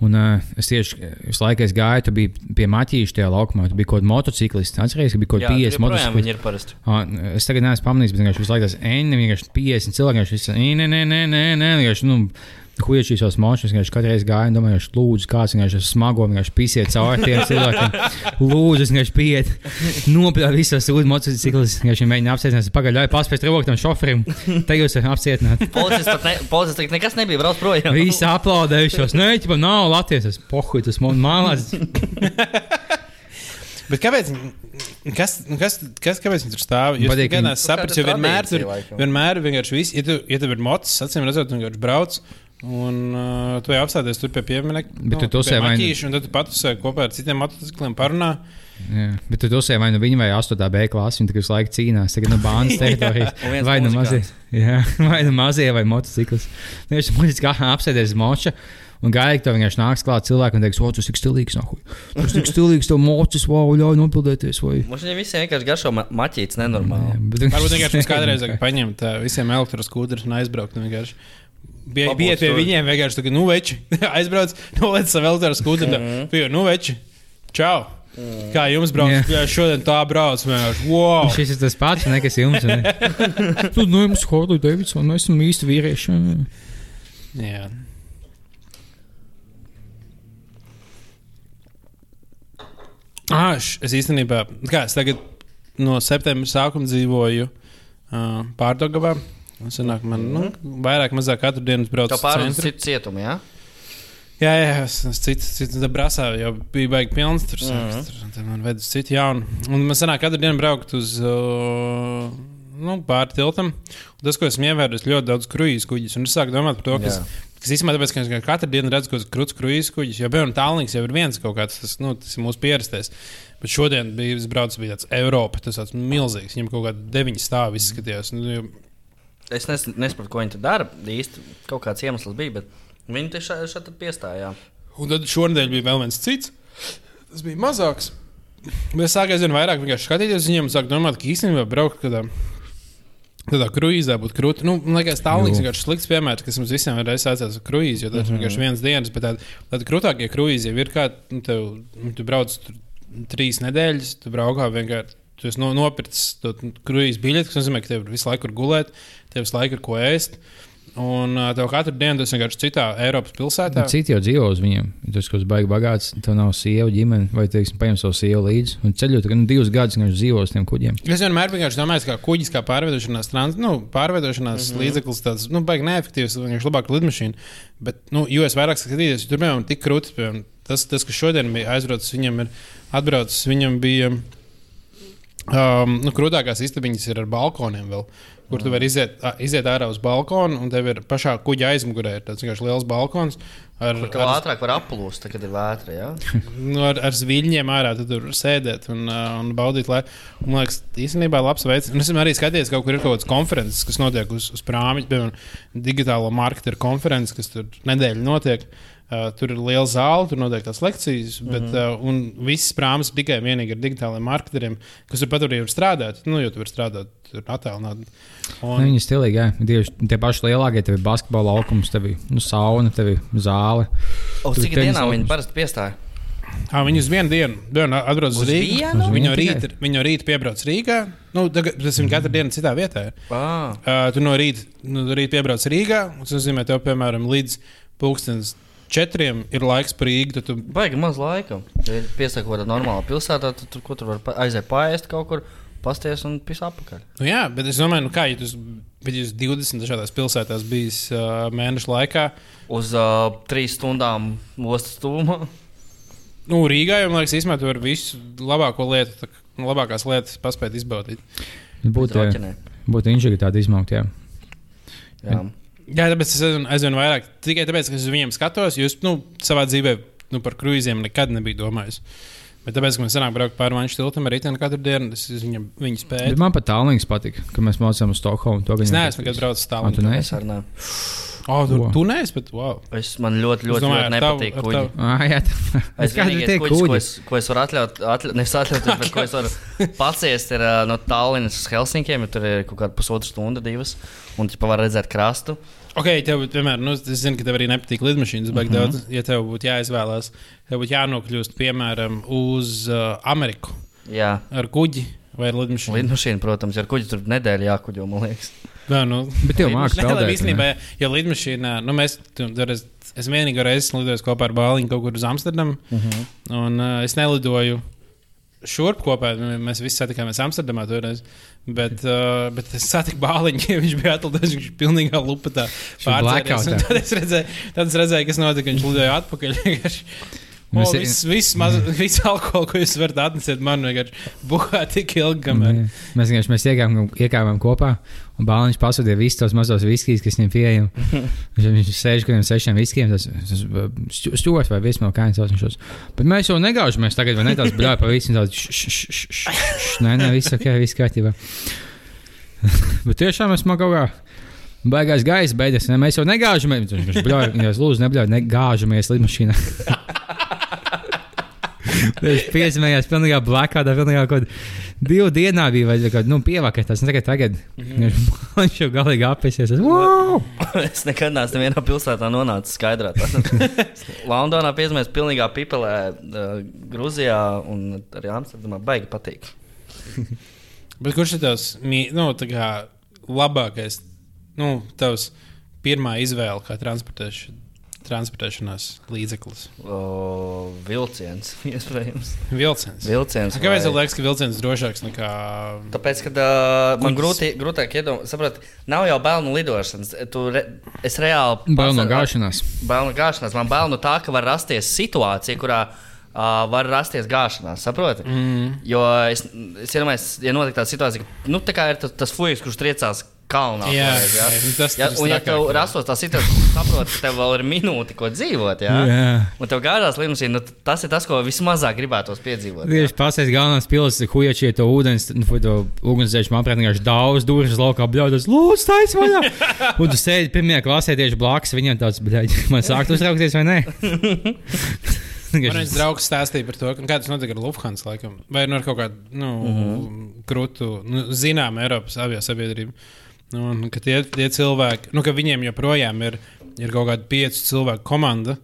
Un uh, es tieši visu laiku gāju, tu biji pie maķīša tajā laukumā. Tu biji kaut kāds motociklists. Atceries, ka bija kaut Jā, kāds 50 tur joprojām motociklisti. viņi ir parasti. Ah, Es tagad neesmu pamanījis, bet vienkārši visu laiku tas N, vienkārši 50 cilvēki. Vienkārši nē, nē, nē, nē, nē, vienkārši, nu, huīši šīs mašīnas, vienkārši katru reizi gāju, un domāju, ka lūdzu, kāds vienkārši smago, vienkārši pisiet cauri tiem cilvēkiem. Lūdzu, vienkārši pieiet, nopļāvu visos sūdu motociklus, vienkārši mēģinu apstiprināt, pagaļ, paspēt rokam tam šoferim, te jūs esat ne, policists tagad nekas nebija, brauc projām. Visi aplaudējušos, nē, ķipa, nav Latvijas, tas pohuj, tas man mālās. Bet kāpēc? Kas, nu, kas, kas, kāpēc viņi tur stāv? Jūs Patīk, viņi- neesat sapratis, jo kāda vienmēr tur vienmēr vienkārši viss, ja, tu, ja tev ir mocis, acīm redzot, tu vienkārši brauc. Un uh, tu jau apstāties tur pie pieminiekta. Bet tu tusē vai ne- Un tad tu patusē kopā ar citiem motocikliem parunā. Jā, bet tu esi vai nu viņa vai 8. B klase, viņa visu laiku cīnās. Tagad no bānas teritorijas. Vai nu mazie, jā, vai nu mazie vai motociklis. Viņš muļķis kā apsēdies uz moča. Un gaidīt, ka vienkārši nāks klāt cilvēki un teiks, o, tas ir stilīgs, no huļ. Tas ir stilīgs, tev mocis, wow, ļauj nopildēties. Vai. Mums viņiem visiem vienkārši garšo ma maķītis nenormāli. Bet, Varbūt vienkārši kādreiz vajag paņemt uh, visiem elektroskūterus un aizbraukt. vienkārši Bija bija pie tur. viņiem vienkārši tā, ka, nu, veči, aizbrauc, noliec savu elektroskūteru. Mhm. Pie, nu, veči, čau! Kā jums brauc? Jā. Jā, šodien tā brauc. Wow! Šis ir tas pats, nekas jums. Ne? Tu nu, mums Harley Davidson, mēs esam īsti vīrieši. Jā. Ah, š- es īstenībā, kā es tagad no septembra sākuma dzīvoju uh, Pārdagavā. Un Sanāk, man nu, vairāk, mazāk katru dienu braucu Tā centru. citu cietumu, jā? Jā, jā, es, cits, cits brāzā jau bija baigi pilns. Tur, mm. -hmm. tur, tur man vajag uz citu jaunu. Un man sanāk, katru dienu braukt uz uh, nu, pāri tiltam. Un tas, ko esmu ievērojis, ļoti daudz kruīzes kuģis. Un es sāku domāt par to, kas, kas īstenībā tāpēc, ka es katru dienu redzu, tas krūts kruīzes kuģis. Jo, piemēram, tālāks jau ir viens kaut kāds, tas, nu, tas ir mūsu pierastais. Bet šodien bija, es braucu, bija tāds Eiropa, tas tāds milzīgs. Viņam kaut kāda deviņi stāvi izskatījās. Nu, Es nes, nesaprotu, ko viņi tur dara. Īsti kaut kāds iemesls bija, bet viņi tieši šeit, šeit piestājās. Un tad šonadēļ bija vēl viens cits. Tas bija mazāks. Es sāku aizvien vairāk vienkārši skatīties uz viņiem un sāku domāt, ka īstenībā braukt kādā. Tādā kruīzē būtu grūti. Nu, man liekas, Jū. ir slikts piemērs, kas mums visiem ir saistīts ar kruīzi. Jo tas ir vienkārši viens dienas, bet tādi, tādi krūtākie kruīzi jau ir kā, nu, tev, nu, tu brauc tur trīs nedēļas, tu braukā vienkārši. Tu esi no, nopircis to kruīzes biļeti, kas nozīmē, ka tev ir visu laiku kur gulēt, tev visu laiku ir ko ēst. Un tev katru dienu tas vienkārši citā Eiropas pilsētā. Citi jau dzīvo uz viņiem. Tas, kas baigi bagāts, tev nav sieva, ģimene, vai, teiksim, paņem savu sievu līdzi. Un ceļot, ka nu, divus gadus viņš dzīvo uz tiem kuģiem. Es vienmēr vienkārši domāju, ka kuģis kā pārvietošanās, trans, nu, pārvietošanās mm -hmm. līdzeklis tāds nu, baigi neefektīvs, viņš labāk lidmašīna. Bet, nu, jo es vairāk skatījos, tur piemēram tik krūtis, piemēram, tas, tas, kas šodien bija aizbraucis, viņam ir atbraucis, viņam bija. Um, nu, krūtākās istabiņas ir ar balkoniem vēl, kur tu vari iziet, iziet ārā uz balkonu, un tev ir pašā kuģa aizmugurē ir tāds vienkārši liels balkons. Ar, Tur jau ātrāk var aplūst, kad ir vētra. Jā? nu, ar, ar zviļņiem ārā tu tur sēdēt un, un baudīt. Lai, un, man liekas, īstenībā labs veids. Un es arī skatījies, ka kaut kur ir kaut kādas konferences, kas notiek uz, uz prāmiņa, piemēram, digitālo marketinga konferences, kas tur nedēļu notiek. Uh, tur ir liela zāle, tur notiek tās lekcijas, bet mm -hmm. uh, un visas prāmas tikai vienīgi ar digitāliem marketingiem, kas tur pat arī var strādāt. Nu, jo tu vari strādāt. Nu, Un, viņi ir stilīgi, jā. Tieši tie paši lielākie, tev ir basketbola laukums, tev ir nu, sauna, tev ir zāle. Tur cik dienām viņi parasti piestāja? ā, viņi uz vienu dienu, dienu atbrauc uz Uz Rīgā. tikai? viņi no rīta piebrauc Rīgā. Nu, tagad, tas ir katru dienu citā vietā. Ah, Uh, tu no rīta, nu, no rīta piebrauc Rīgā. un Tas nozīmē, tev, piemēram, līdz pulkstenes četriem ir laiks par Rīgu. tad Tu, baigi maz laika. Ja kāda normāla pilsētā, tad tur, tur var aiziet paēst kaut kur, pasties un pis apakaļ. nu, jā, bet es domāju, nu, kā ja tu biji 20 dažādās pilsētās bijis uh, mēnešu laikā. Uz uh, trīs stundām ostas stūmā. Nu, Rīgā jau, man liekas, īstenībā tu vari visu labāko lietu, tā, nu, labākās lietas paspēt izbaudīt. Būtu Roķinē. būt inžigritāti izmaukt, jā. Jā. Jā, tāpēc es aizvien, aizvien vairāk, tikai tāpēc, ka es uz viņiem skatos, jūs nu, savā dzīvē nu, par kruīziem nekad nebija domājis. Bet tāpēc, ka mēs senāk braukājām pāri Vanču tiltam ar rītdienu katru dienu, viņam, viņu spēju. Bet man pat tālāks patika, ka mēs mācījāmies uz Stokholmu. To Es neesmu nekad braucis Ah, tu tālāk. ne? Es arī nē. Oh, tu, Wow. tu neesi, bet wow. Es man ļoti, ļoti, domāju, ļoti ar tavu- nepatīk ar kuģi. tavu- Ah, jā, tā Es vienīgais tie kuģis, ko kuģi? es, ko es varu atļaut, atļaut nevis atļauties, bet ko es varu paciest, ir uh, no Tallinas uz Helsinkiem. jo Tur ir kaut kāda pusotra stunda, divas, un tu var redzēt krastu. Ok, tev, piemēram, nu, es zinu, ka tev arī nepatīk lidmašīnas, bet mm -hmm. daudz, ja tev būtu jāizvēlās, tev būtu jānokļūst, piemēram, uz uh, Ameriku Jā, ar kuģi vai ar lidmašīnu. lidmašīna, protams, ar kuģi tur nedēļu jākuģo, man liekas. Jā, nu, Bet tev mākslinieks labi, peldēt. īstenībā, ja lidmašīnā, nu, mēs, tu, toreiz, es vienīgo reizi lidoju kopā ar Bāliņu kaut kur uz Amsterdamu, Uh Mhm. -huh. un uh, es nelidoju šurp kopā. Mēs visi satikāmies Amsterdamā toreiz. Bet, uh, bet es satiku Bāliņu, ja viņš bija atlidojis, viņš bija pilnīgā lupatā. Tad es redzēju, tad es redzēju kas notika. Viņš lidoja atpakaļ. O, Mēs- viss, viss, maz, viss alkohols, ko jūs varat atnest, man vienkārši buhā tik ilgi. Nē. Mēs vienkārši iekāpām kopā, un Bāliņš pasūtīja visus tos mazos viskijus, kas viņam pieejami. Viņš, viņš sēž kaut kādiem sešiem viskiem, tas stūris vai vismaz kā viņš sauc. Bet mēs jau negaužamies tagad, vai ne? Tās bļāja pa visiem tāds Nē, nē, viss ok, viss kārtībā. Bet tiešām esmu kaut kā. Baigās gaisa beidzas, ne, mēs jau negāžamies. Viņš bļauj, lūdzu, nebļauj, negāžamies lidmašīnā. Viņš piesmējās pilnīgā blakādā, pilnīgā kaut kādā divu dienā bija, vai kā, nu, pievakar tas, tagad, tagad. Viņš, viņš jau galīgi apēsies. Es, wow! es nekad neesmu vienā pilsētā nonācis skaidrā. Londonā piezīmēs pilnīgā pipelē, uh, Grūzijā un arī Amsterdamā baigi patīk. Bet kurš ir tavs nu, labākais, nu, tavs pirmā izvēle kā transportēš, transportēšanās līdzeklis? O, vilciens, iespējams. Vilciens. Vilciens. Kāpēc vai- tev liekas, ka vilciens ir drošāks nekā. Tāpēc, ka uh, man grūti, grūtāk iedomāties, saprot, nav jau bērnu lidošanas. Tu re, es reāli. Bail no gāšanās. Bail no gāšanās. Man bail no tā, ka var rasties situācija, kurā uh, var rasties gāšanās. Saproti? Mm. Jo es, es iedomājos, ja notiek tāda situācija, ka nu, tā kā ir tas, tas fujas, kurš triecās kalnā. Jā, toreiz, jā, nu tas- ja, tas un, ja tev jā. rastos tā situācija, ka tu saproti, ka tev vēl ir minūte, ko dzīvot, jā, Jā. un tev gādās lidmašīna, nu, tas ir tas, ko vismazāk gribētos piedzīvot. jā. Tieši pasēs galvenās pilsētas, hujačie to ūdens, nu, to apkārt vienkārši daudz durvis laukā bļaudas. Lūdzu, taisa vaļā! Un tu sēdi pirmajā klasē tieši blakus viņam tāds, bļaļ, man sākt uztraukties vai nē? Man viens draugs stāstīja par to, ka kā tas notika ar Lufthansa laikam. Vai nu ar kaut kādu nu, mm -hmm. krūtu, nu, zinām, Eiropas avio sabiedrību. Nu, un ka tie, tie cilvēki, nu, ka viņiem joprojām ir, ir kaut kāda piecu cilvēku komanda.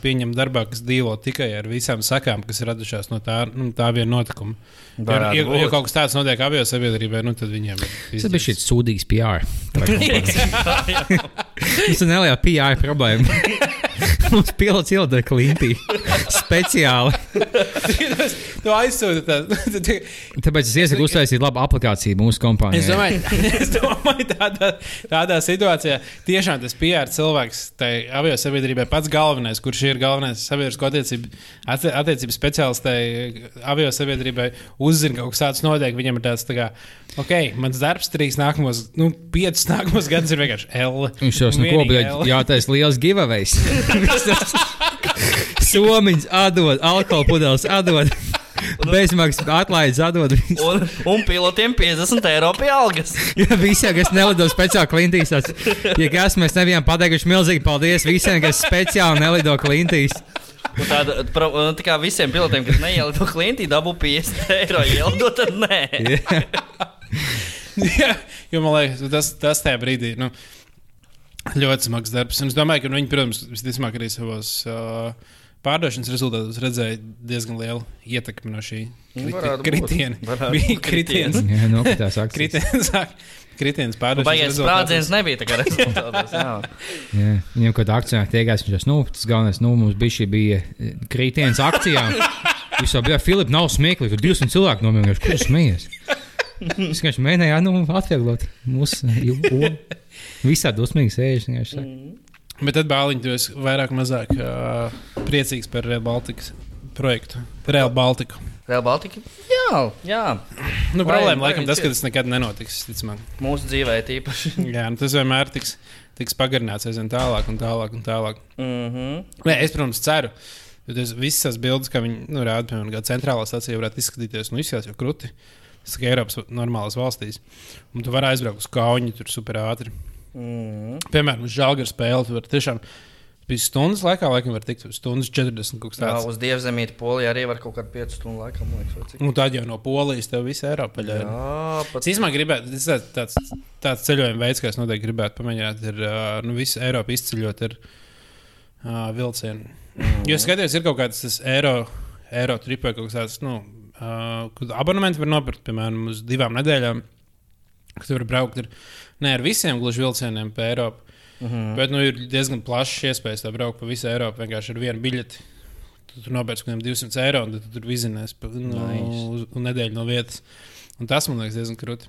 Pieņem darbā, kas dzīvo tikai ar visām sakām, kas ir radušās no tā, nu, tā viena notikuma. Ja, ja, ja kaut kas tāds notiek avio sabiedrībai, nu, tad viņiem ir. Tas bija šis sūdīgs PR. Tas ir neliela PR problēma. Mums pilots ielida klintī speciāli. tu aizsūti tādu. Tāpēc es iesaku uztaisīt labu aplikāciju mūsu kompānijai. Es domāju, es domāju tādā, tādā situācijā tiešām tas PR cilvēks, tai avio sabiedrībai pats galvenais, kurš ir galvenais sabiedrisko attiecību, attie- attiecību speciālists, tai avio sabiedrībai uzzina kaut kas tāds notiek. Viņam ir tāds, tā kā, ok, mans darbs trīs nākamos, nu, piecus nākamos gadus ir vienkārši L. Viņš Un nu ko, L. jātais liels giveaways. Somiņš atdod, alkohola pudeles atdod. Bezmaksas atlaides atdod. Un, un pilotiem 50 eiro pie algas. Jā, visiem, kas nelido speciāli klintīs, tāds, ja kas mēs nebijām pateikuši milzīgi paldies visiem, kas speciāli nelido klintīs. Un Tāda, pro- un tā kā visiem pilotiem, kas neielido klientī, dabū 50 eiro ielido, tad nē. Jā, jo man liekas, tas, tas tajā brīdī nu, ļoti smags darbs. Un es domāju, ka viņi, protams, visticamāk arī savos uh, pārdošanas rezultātos redzēja diezgan lielu ietekmi no šī Nu, kriti, kritiena. Bija kritiens. Jā, nokritās akcijas. Kritiens, kritiens pārdošanas Baigais sprādziens nebija tā kā rezultātos. jā. Viņam kaut kādā akcijā tiekās, viņš teica, nu, tas galvenais, nu, mums bija šī bija eh, krītienas akcijā. Viņš jau bija, Filip, nav smieklīgi, ka 200 cilvēku nomierinājuši. Kur smies? Es vienkārši mēģināju, nu, atvieglot mūsu. Visā dusmīgi sēž. Bet tad bāliņš esi vairāk vai mazāk uh, priecīgs par Real Baltikas projektu. Real Baltiku. Real Baltica? Jā, jā. Nu, Vai- problēma vai laikam tas, ka tas nekad nenotiks. Ticamāk. Mūsu dzīvē tīpaši. Jā, nu, tas vienmēr tiks, tiks pagarināts aizvien tālāk un tālāk. Un tālāk. Mm -hmm. Nē, es, protams, ceru. Tas visas tās bildes, kā viņi nu, rāda, piemēram, centrālā stācija varētu izskatīties, nu, izskatās jau krūti. Tas ir Eiropas normālās valstīs. Un tu vari aizbraukt uz kauņu, tur super ātri. Mm. Piemēram, žāģa spēli. Tu vari tiešām bija stundas laikā, laikam, var tikt stundas 40 kaut kas Jā, tāds. uz dievzemīti Polijā arī var kaut kādu 5 stundu laikam, man liekas. Un tad jau no Polijas tev visu Eiropu paļāva. Jā, pat Es īstenībā gribētu, tas ir tāds, tāds ceļojuma veids, kā es noteikti gribētu pamēģināt, ir nu, visu Eiropu izceļot ar uh, vilcienu. Mm. Jo skatījos, ir kaut kāds tas eiro, eiro trip vai kaut kas tāds, nu, uh, kad abonementi var nopirkt, piemēram, uz divām nedēļām, kad tu vari braukt ar, ne ar visiem gluži vilcieniem pa Eiropu, mm -hmm. bet nu, ir diezgan plašs iespējas tā braukt pa visu Eiropu vienkārši ar vienu biļeti. Tu tur nopērci kaut kādiem 200 eiro, un tu tur vizinās pa nu, Nice. nedēļu no vietas. Un tas man liekas diezgan krūti.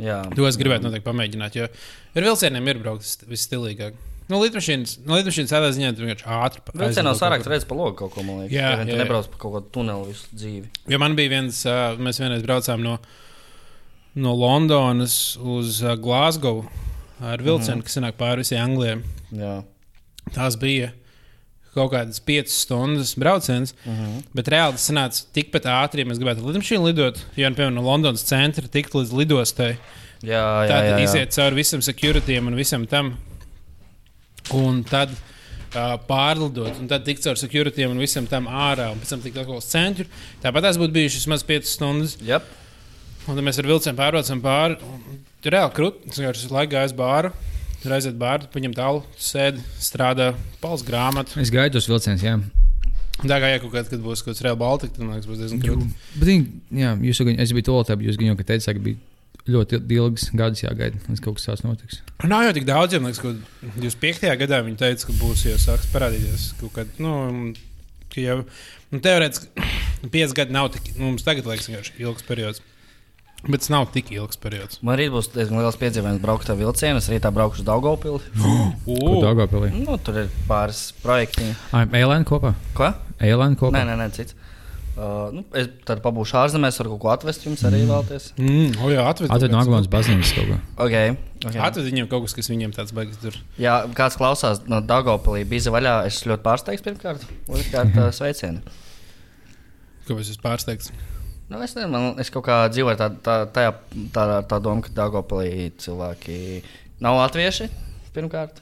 Jā, To es gribētu noteikti pamēģināt, jo ar vilcieniem ir braukt vis- visstilīgāk. Nu, lidmašīnas, nu, lidmašīnas tādā ziņā tu vienkārši ātri Vilcienā kur. redz pa logu kaut ko, man liekas. Jā, jā, jā. nebrauc pa kaut kādu tuneli visu dzīvi. Jo man bija viens, uh, mēs vienreiz braucām no, no Londonas uz uh, Glasgow ar vilcienu, mm kas nāk pāri visai Anglijai. Jā. Tās bija kaut kādas 5 stundas brauciens, mm -hmm. bet reāli tas sanāca tikpat ātri, ja mēs gribētu lidmašīnu lidot. Jo, nu, piemēram, no Londonas centra tikt līdz lidostai, Jā, jā, Tad jā, jā. iziet cauri visam securityam un visam tam. Un tad uh, pārlidot, un tad tikt cauri securityam un visam tam ārā, un pēc tam tikt atkal uz centru. Tāpat tās būtu bijušas vismaz 5 stundas. Yep. Un tad mēs ar vilcienu pārbraucam pāri. Tur reāli krūti. Es vienkārši visu laiku gāju uz bāru. Tur aiziet bāru, paņem tālu, sēdi, strādā, pals grāmatu. Es gaidu tos vilcienus, jā. Tā kā ja kaut kad, kad būs kaut kāds reāli Baltika, tad man liekas, būs diezgan krūti. Bet, jā, jūs, jau es biju to tādu, jūs jau teicāt, ka bija ļoti ilgs gads jāgaida, līdz kaut kas tāds notiks. Nav jau tik daudz, man liekas, ka 25. gadā viņi teica, ka būs jau sāks parādīties kaut kad. Nu, ka jau, nu, teorētiski 5 gadi nav tik, nu, mums tagad liekas, vienkārši ilgs periods. Bet tas nav tik ilgs periods. Man arī būs diezgan liels piedzīvojums braukt ar vilcienu. Es rītā braukšu uz Daugopili. Dāngāpilī? Nu, tur ir pāris projekti. Eilēna kopā? Ko? Eilēna kopā? Nē, nē, nē, cits. Uh, nu, es tad pabūšu ārzemēs, varu kaut ko atvest jums arī vēlties. Mm, o, jā, atved, Atved no Aglons baznīcas kaut ko. Okay, okay. Atved viņiem kaut kas, kas viņiem tāds baigs tur. Jā, kāds klausās no Dāngopilī, bija vaļā. Es ļoti pārsteigts pirmkārt. Otrkārt, uh, sveicieni. Kāpēc es pārsteigts? Nu, es, nezinu, man, es kaut kā dzīvoju tā, tā, tajā, tā, tā doma, ka Dāngopilī cilvēki nav latvieši pirmkārt.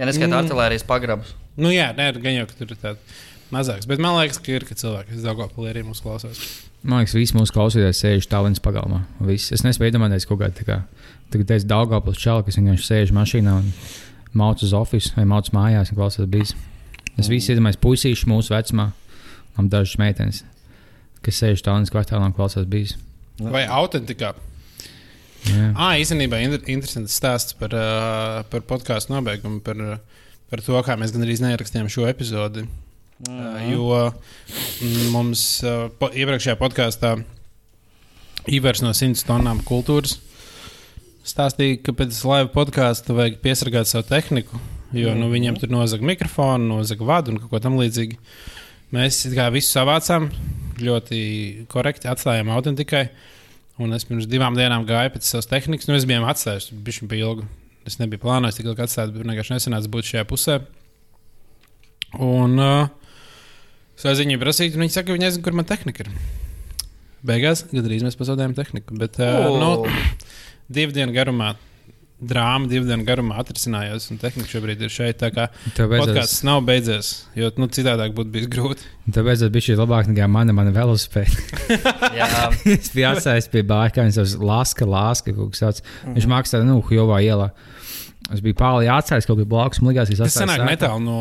Ja neskaitā Mm. mm. artērijas pagrabus. Nu, jā, nē, gan jau, tur ir tāds mazāks. Bet man liekas, ka ir, ka cilvēki, kas Dāngāpilī arī mūs klausās. Man liekas, visi mūsu klausītāji sēž tālens pagalmā. Visi. Es nespēju iedomāties kaut kādu tā kā, tagad teicu Daugavpils čalu, kas vienkārši sēž mašīnā un mauc uz ofisu vai mauc mājās un klausās bijis. Es visi iedomājos puisīšu mūsu vecumā, un dažas meitenes, kas sēž tālens kvartālā un klausās bijis. Vai autentikā? Jā. Ah, īstenībā inter interesants stāsts par, uh, par podkāstu nobeigumu, par, par to, kā mēs gandrīz neierakstījām šo epizodi. Mhm. Uh, jo mm, mums uh, po, iepriekšējā podkāstā Ivers no 100 tonnām kultūras stāstīja, ka pēc laiva podkāsta vajag piesargāt savu tehniku, jo nu, viņam tur nozaga mikrofonu, nozaga vadu un kaut ko tamlīdzīgu. Mēs visu savācām ļoti korekti, atstājām autentikai. Un es pirms divām dienām gāju pēc savas tehnikas. Nu, es biju atstājis, bija šim ilgi. Es nebiju plānojis tik ilgi atstāt, bet vienkārši nesanāca būt šajā pusē. Un uh, es aizviņu prasīju, un viņi saka, ka viņi nezina, kur man tehnika ir. Beigās gandrīz mēs pazaudējām tehniku. Bet uh, O. nu, divu dienu garumā. Drāma divu dienu garumā atrisinājās, un tehnika šobrīd ir šeit. Tā kā podkāsts nav beidzies, jo nu, citādāk būtu bijis grūti. tev beidzot bija šī labāk nekā mana, mana velosipēda. Jā, es biju atstājis pie bāra, kā viņš sauc, Laska, Laska, kaut kas tāds. Viņš maksā, nu, Jovā ielā. Es biju pāri atstājis kaut kur blakus, man likās, ka Tas sanāk netālu no,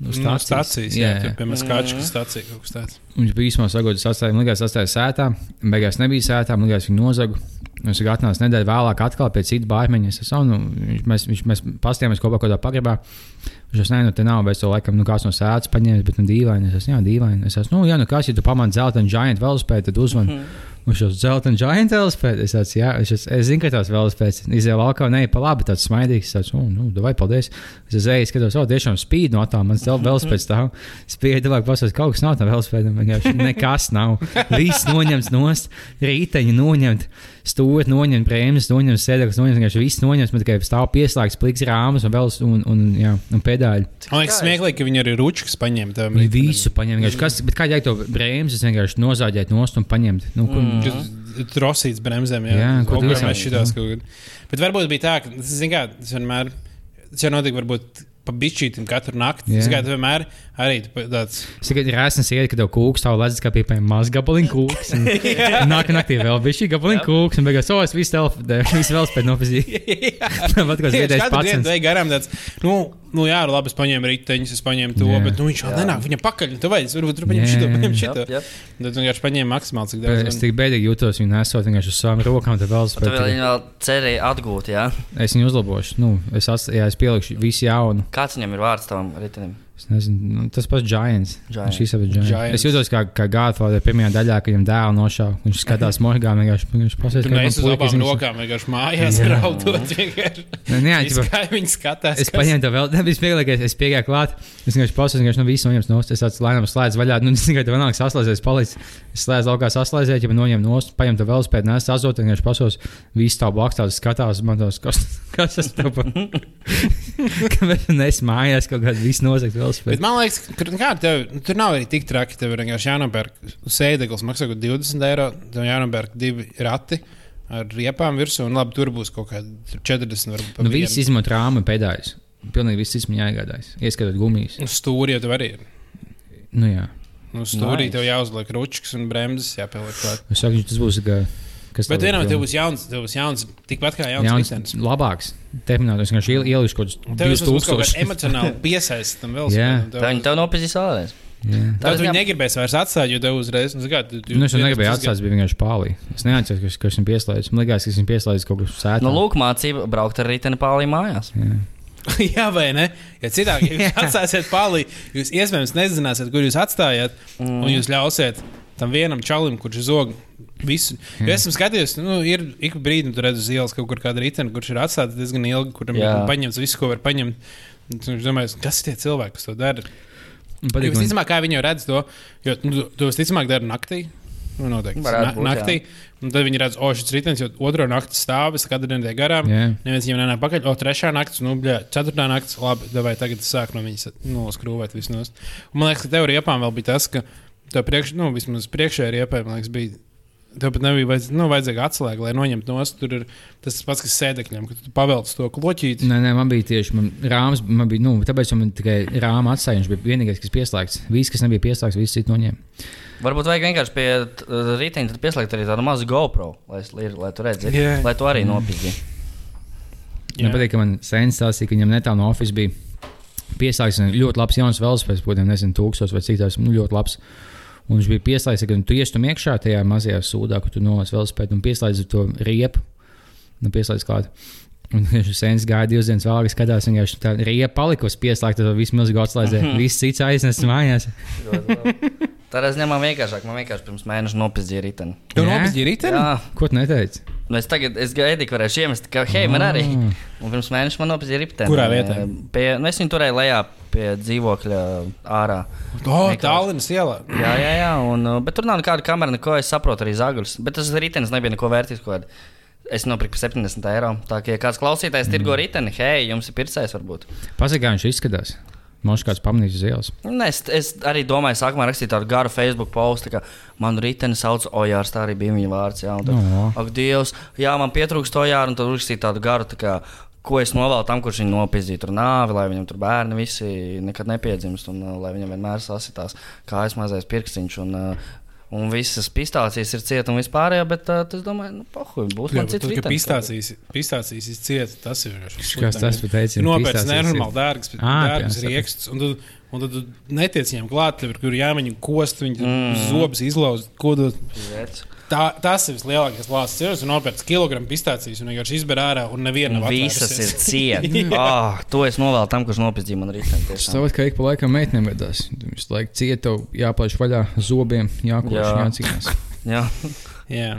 No no stācijas. stācijas. Jā, Jā, jā. piemēram, Skačkas stācija kaut kas tāds. Viņš bija īstenībā sagodas atstājas, man liekas, atstājas sētā. Beigās nebija sētā, liekas, viņa nozaga. Es gāju atnācu nedēļu vēlāk, atkal pie citas bārmeņa. Es saku, nu, viņš- mēs, viņš, mēs pastījāmies kopā kaut kādā pagrabā. Viņš teica, nē, nu, te nav, bet to laikam, nu, kāds no sēdes paņēmis, bet nu, dīvaini. Es esmu, jā, dīvaini. Es esmu, nu, jā, nu, kas, ja tu pamani zeltainu giant velospēdu, tad uzvani. Viņš jau zeltainu giant velospēdu. Es teicu, jā, es, es, es zinu, ka tās velospēdas izjāja laukā, ne, pa labi, tāds smaidīgs. Es teicu, nu, nu, vai paldies. Es uzreiz skatos, o, tiešām spīd no tā, mans velospēds stāv. Spīd, vai pasaka, kaut kas nav tā velospēda. Vienkārši nekas nav. Viss noņemts nost, rīteņi noņemt. Stūri noņemt, brēmas, noņemt, sēdeklis, noņemt, vienkārši viss noņemts, bet tikai stāv pieslēgts, pliks rāmas un, vēl, un, un, jā, un pedāļi. Man liekas, smieklīgi, ka viņi arī ručkas paņēma. Viņi visu paņem. vienkārši Kas, bet kā jāiet to brēmas, es vienkārši nozāģēju nost un paņemt. Nu, kur, mm. Trosīts bremzēm, jā, Jā, kaut kā mēs šitās kaut kad. Bet varbūt bija tā, ka, zin kā, tas vienmēr, tas jau notika varbūt pa bišķītim katru nakti. Tas kā, tu vienmēr arī tāds. Es tikai rēsnes iet, kad tev kūks stāv ledus, kā piemēram maz gabaliņu kūks. un Nākamā naktī vēl bija šī gabaliņu kūks, un beigās, o, es visu telpu, visu vēl spēju nopazīstīt. Pat Katru dienu pats. tu ej garām tāds, nu, nu jā, labi, es paņēmu riteņus, es paņēmu to, Jā. bet nu, viņš vēl nenāk, viņam pakaļ, tu vajag, varbūt tur paņem Jā. šito, paņem šito. jā. Tad vienkārši paņēma maksimāli, cik Bet daudz. Es tik bēdīgi jūtos, viņu nesot vienkārši uz savām rokām, tad vēl Tu vēl spēju. vēl cerēji atgūt, jā? Es viņu uzlabošu. Nu, es, ats, jā, es pielikšu visu jaunu. Kāds viņam ir vārds tavam ritenim? Es nezinu, nu, tas pats Giants. Giants. Šis ir Giants. Giants. Es jūtos kā, kā Gāzes pirmajā daļā, kad viņam dēlu nošāva. Viņš skatās morgā, vienkārši viņš pasaka, Tur mēs uz rokām vienkārši mājās Jā. raudot. ģipa, Kā viņi skatās. Es paņēmu to vēl, nebija spēcīgākais. Es piegāju klāt, es vienkārši pasaku, ka no visas noņems nost. Es tāds lēnām slēdzu vaļā. Nu, es tikai tur nāk saslēdzies, palicis. Es slēdzu laukā saslēdzēju, ja man noņem nost, paņem to velospēdu, nes azot, vienkārši pasos, viss tā blakus tāds skatās, man tos, kas, kas tas tev pa. Kāpēc nes mājās kaut kādu visu nozagt Bet velospēdu? man liekas, ka kā, tev, nu, tur nav arī tik traki. Tev ir vienkārši jānopērk sēdeklis, maksā kaut 20 eiro. Tev jānopērk divi rati. ar riepām virsū, un labi, tur būs kaut kādi 40. Varbūt, Nu, viss izmanto rāmu pedāļus. Pilnīgi viss izmanto jāiegādājas. Ieskatot gumijas. Stūri jau tev arī ir. Nu, jā. Uz stūrī Nice. tev jāuzliek ručkas un bremzes jāpieliek klāt. Es saku, tas būs. Kā, kas Bet tev vienam tev būs jauns, tev būs jauns, tikpat kā jauns Jauns, ritenis. labāks. Terminātors vienkārši ieliks kaut kādus Tev tas būs kaut kāds 2000. emocionāli piesaistam vēl. Jā. Tā viņi tev nopazīs vēlreiz. Jā. Tad viņi negribēs vairs atstāt, jo tev uzreiz, nu, zināmā mērā, Nu, es jau negribēju atstāt, bija vienkārši pālī. Es neatceros, ka, ka esmu pieslēdzis. Man liekas, ka esmu pieslēdzis kaut kur sētā. Nu, lūk, mācība braukt ar riteni pāri mājās. Jā. Jā, vai ne? Ja citādi, ja jūs atstāsiet pāri, jūs iespējams nezināsiet, kur jūs atstājāt, mm. un jūs ļausiet tam vienam čalim, kurš zog visu. Jo esmu skatījies, nu, ir ik pa brīdim, tur redzat uz ielas kaut kur kādu riteni, kurš ir atstāts diezgan ilgi, kuram ir paņemts visu, ko var paņemt. Un Viņš domā, kas ir tie cilvēki, kas to dara? Patīk, Jo visticamāk, kā viņi redz to, jo nu, to visticamāk dara naktī. Nu, noteikti. Na, būt, naktī. Un tad viņi redz, o, šis ritenis jau otro nakti stāv, es katru dienu tiek garām. Jā. Neviens viņam nenāk pakaļ. O, trešā naktis, nu, bļā, ceturtā naktis, labi, vai tagad sāk no viņas noskrūvēt visu nost. Un man liekas, ka tev riepām vēl bija tas, ka tev priekš, nu, vismaz priekšējā riepā, man liekas, bija. Tev pat nebija vajadz, nu, vajadzīga atslēga, lai noņemtu no stūra. Tur ir tas pats, kas sēdekļiem, kad tu pavelc to kloķīti. Nē, nē, man bija tieši man rāms. Man bija, nu, tāpēc man tikai rāma atstāja. Viņš bija vienīgais, kas pieslēgts. Viss, kas nebija pieslēgts, viss cits noņēma. Varbūt vajag vienkārši pie uh, riteņa tad pieslēgt arī tādu mazu GoPro, lai, lai, lai tu redzētu, Jā. lai tu arī nopīdzi. Man patīk, ka man sēnes stāstīja, ka viņam netālu no oficiāla bija pieslēgts un ļoti labs jauns velospēds, kaut kādiem, nezinu, tūkstošiem vai cik tās, nu, ļoti labs. Un viņš bija pieslēgts, ka tu iestum iekšā tajā mazajā sūdā, kur tu nolaiž velospēdu un pieslēdz to riepu. Nu, pieslēdz klāt. Un viņš sēnes gāja divas dienas vēlāk, skatās, vienkārši tā riepa palikusi pieslēgta, tad viss milzīgi atslēdzē. Viss cits aiznes mājās. Tādā ziņā man vienkāršāk, man vienkārši pirms mēneša nopizdīja riteni. Jā? nopietni riteni? Jā, Ko tu neteici? Nu es tagad es gaidīju, ka varēšu iemest, ka hei, man arī. Ah. Un pirms mēneša man nopizdīja riteni. Kurā vietā? Pie, nu, es viņu turēju lejā pie dzīvokļa ārā. O, Vienkārši. Tallinas ielā. Jā, jā, jā. Un, uh, bet tur nav nekāda kamera, neko es saprotu arī zagļus. Bet tas ritenis nebija neko vērtīgs. Es nopirku par 70 eiro. Tā kā ja kāds klausītājs tirgo riteni, hei, jums ir pircējs varbūt. Pasakā, kā viņš izskatās. Mums kāds pamanīs ielas. Un Es, es arī domāju, sākumā rakstīt tādu garu Facebook postu, ka man riteni sauc Ojārs, tā arī bija viņa vārds. Jā, tad, O. ak, Dievs, jā, man pietrūkst Ojāra, un tad rakstīt tādu garu, tā kā, ko es novēlu tam, kurš viņu nopietni tur nāvi, lai viņam tur bērni visi nekad nepiedzimst, un uh, lai viņam vienmēr sasitās kājas mazais pirkstiņš. Un, uh, Un visas pistācijas ir cietas un vispārējā, bet uh, es domāju, nu, pohuj, būs bet cits ritenis. pistācijas, pistācijas izcieta, tas ir vienkārši Kas tas pateicis? Ir nopietns, nenormāli dārgs, Ā, dārgs jā, rieksts. Un tad, un tad tu netiec viņiem klāt, tev ir kur jāmeņem kost, viņi Mm. zobus izlauzt. ko tu- Zets. Tā, tas ir vislielākais lāsts. Ir nopērts kilogramu pistācijas un vienkārši izber ārā un neviena nav visas ir cietas. oh, to es novēlu tam, kurš nopietni man riteni. Es tiešām. saprotu, ka ik pa laikam meitenēm vedās. Visu laiku cieta, jāplēš vaļā zobiem, jākoš, Jā. jācīnās. Jā. Jā,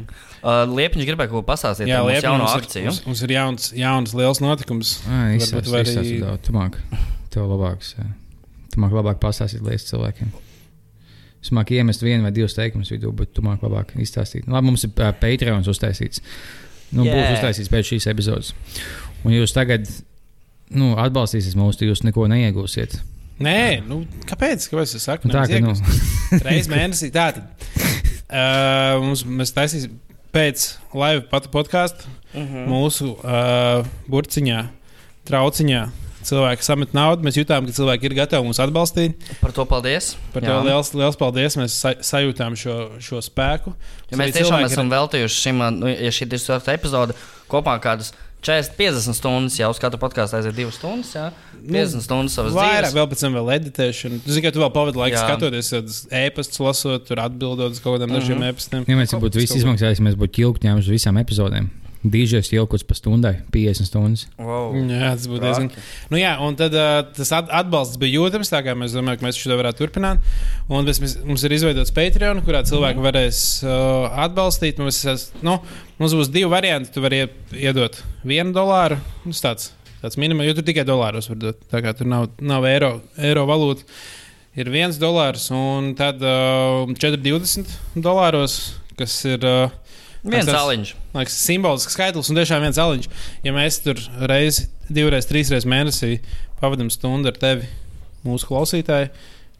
Uh, Liepiņš gribēja kaut ko pastāstīt Jā par mūsu Liepā jauno mums. Mums, mums ir jauns, jauns liels notikums. Ai, var izsāc arī- tev labāks. māk labāk pastāstīt lietas cilvēkiem. Es māku iemest vienu vai divus teikumus vidū, bet tu māk labāk izstāstīt. Labi, mums ir uh, Patreons uztaisīts. Nu, Jā. Būs uztaisīts pēc šīs epizodes. Un jūs tagad nu, atbalstīsiet mūs, tad jūs neko neiegūsiet. Nē, nu, kāpēc? Kāpēc es saku? Nu, tā, ka, nu, Reizes mēnesī. Tātad uh, mums, mēs taisīsim pēc live patu podkāstu Mhm. mūsu uh, burciņā, trauciņā. Cilvēki samet naudu, mēs jutām, ka cilvēki ir gatavi mūs atbalstīt. Par to paldies. Par to liels, liels paldies. Mēs sa sajūtām šo, šo spēku. Ja mēs tiešām cilvēki ir- esam veltījuši šim, nu, ja šī ir 24. epizode, kopā kādas 40, 50 stundas, jau uz katru podkāstu aiziet 2 stundas, jā, 50 stundas savas Vairāk, dzīves. vēl pēc tam vēl editēšana. Tu zini, ka tu vēl pavadi laiku Jā. skatoties, e-pastus lasot, tur atbildot uz kaut kādiem Mhm. dažiem e-pastiem. ja mēs būtu visi izmaksājuši, mēs būtu ķilkti ņēmuši uz visām epizodēm. Dīžais ilgums pa stundai, 50 stundas. Wow. Jā, tas būtu diezgan. Nu, jā, un tad uh, tas at atbalsts bija jūtams. Tā kā mēs domājam, ka mēs šo varētu turpināt. Un mēs, mums ir izveidots Patreon, kurā cilvēki varēs uh, atbalstīt. Mums, es, nu, mums būs divi varianti. Tu vari iedot vienu dolāru. Nu, tas tāds, tāds minimums, jo tur tikai dolāros var dot. Tā kā tur nav, nav eiro, eiro valūta. Ir viens dolārs un tad uh, 4,20 dolāros, kas ir. Uh, Viens zāliņš. Liekas, simbolisks skaitlis un tiešām viens aliņš. Ja mēs tur reizi, divreiz, trīsreiz mēnesī pavadām stundu ar tevi, mūsu klausītāji,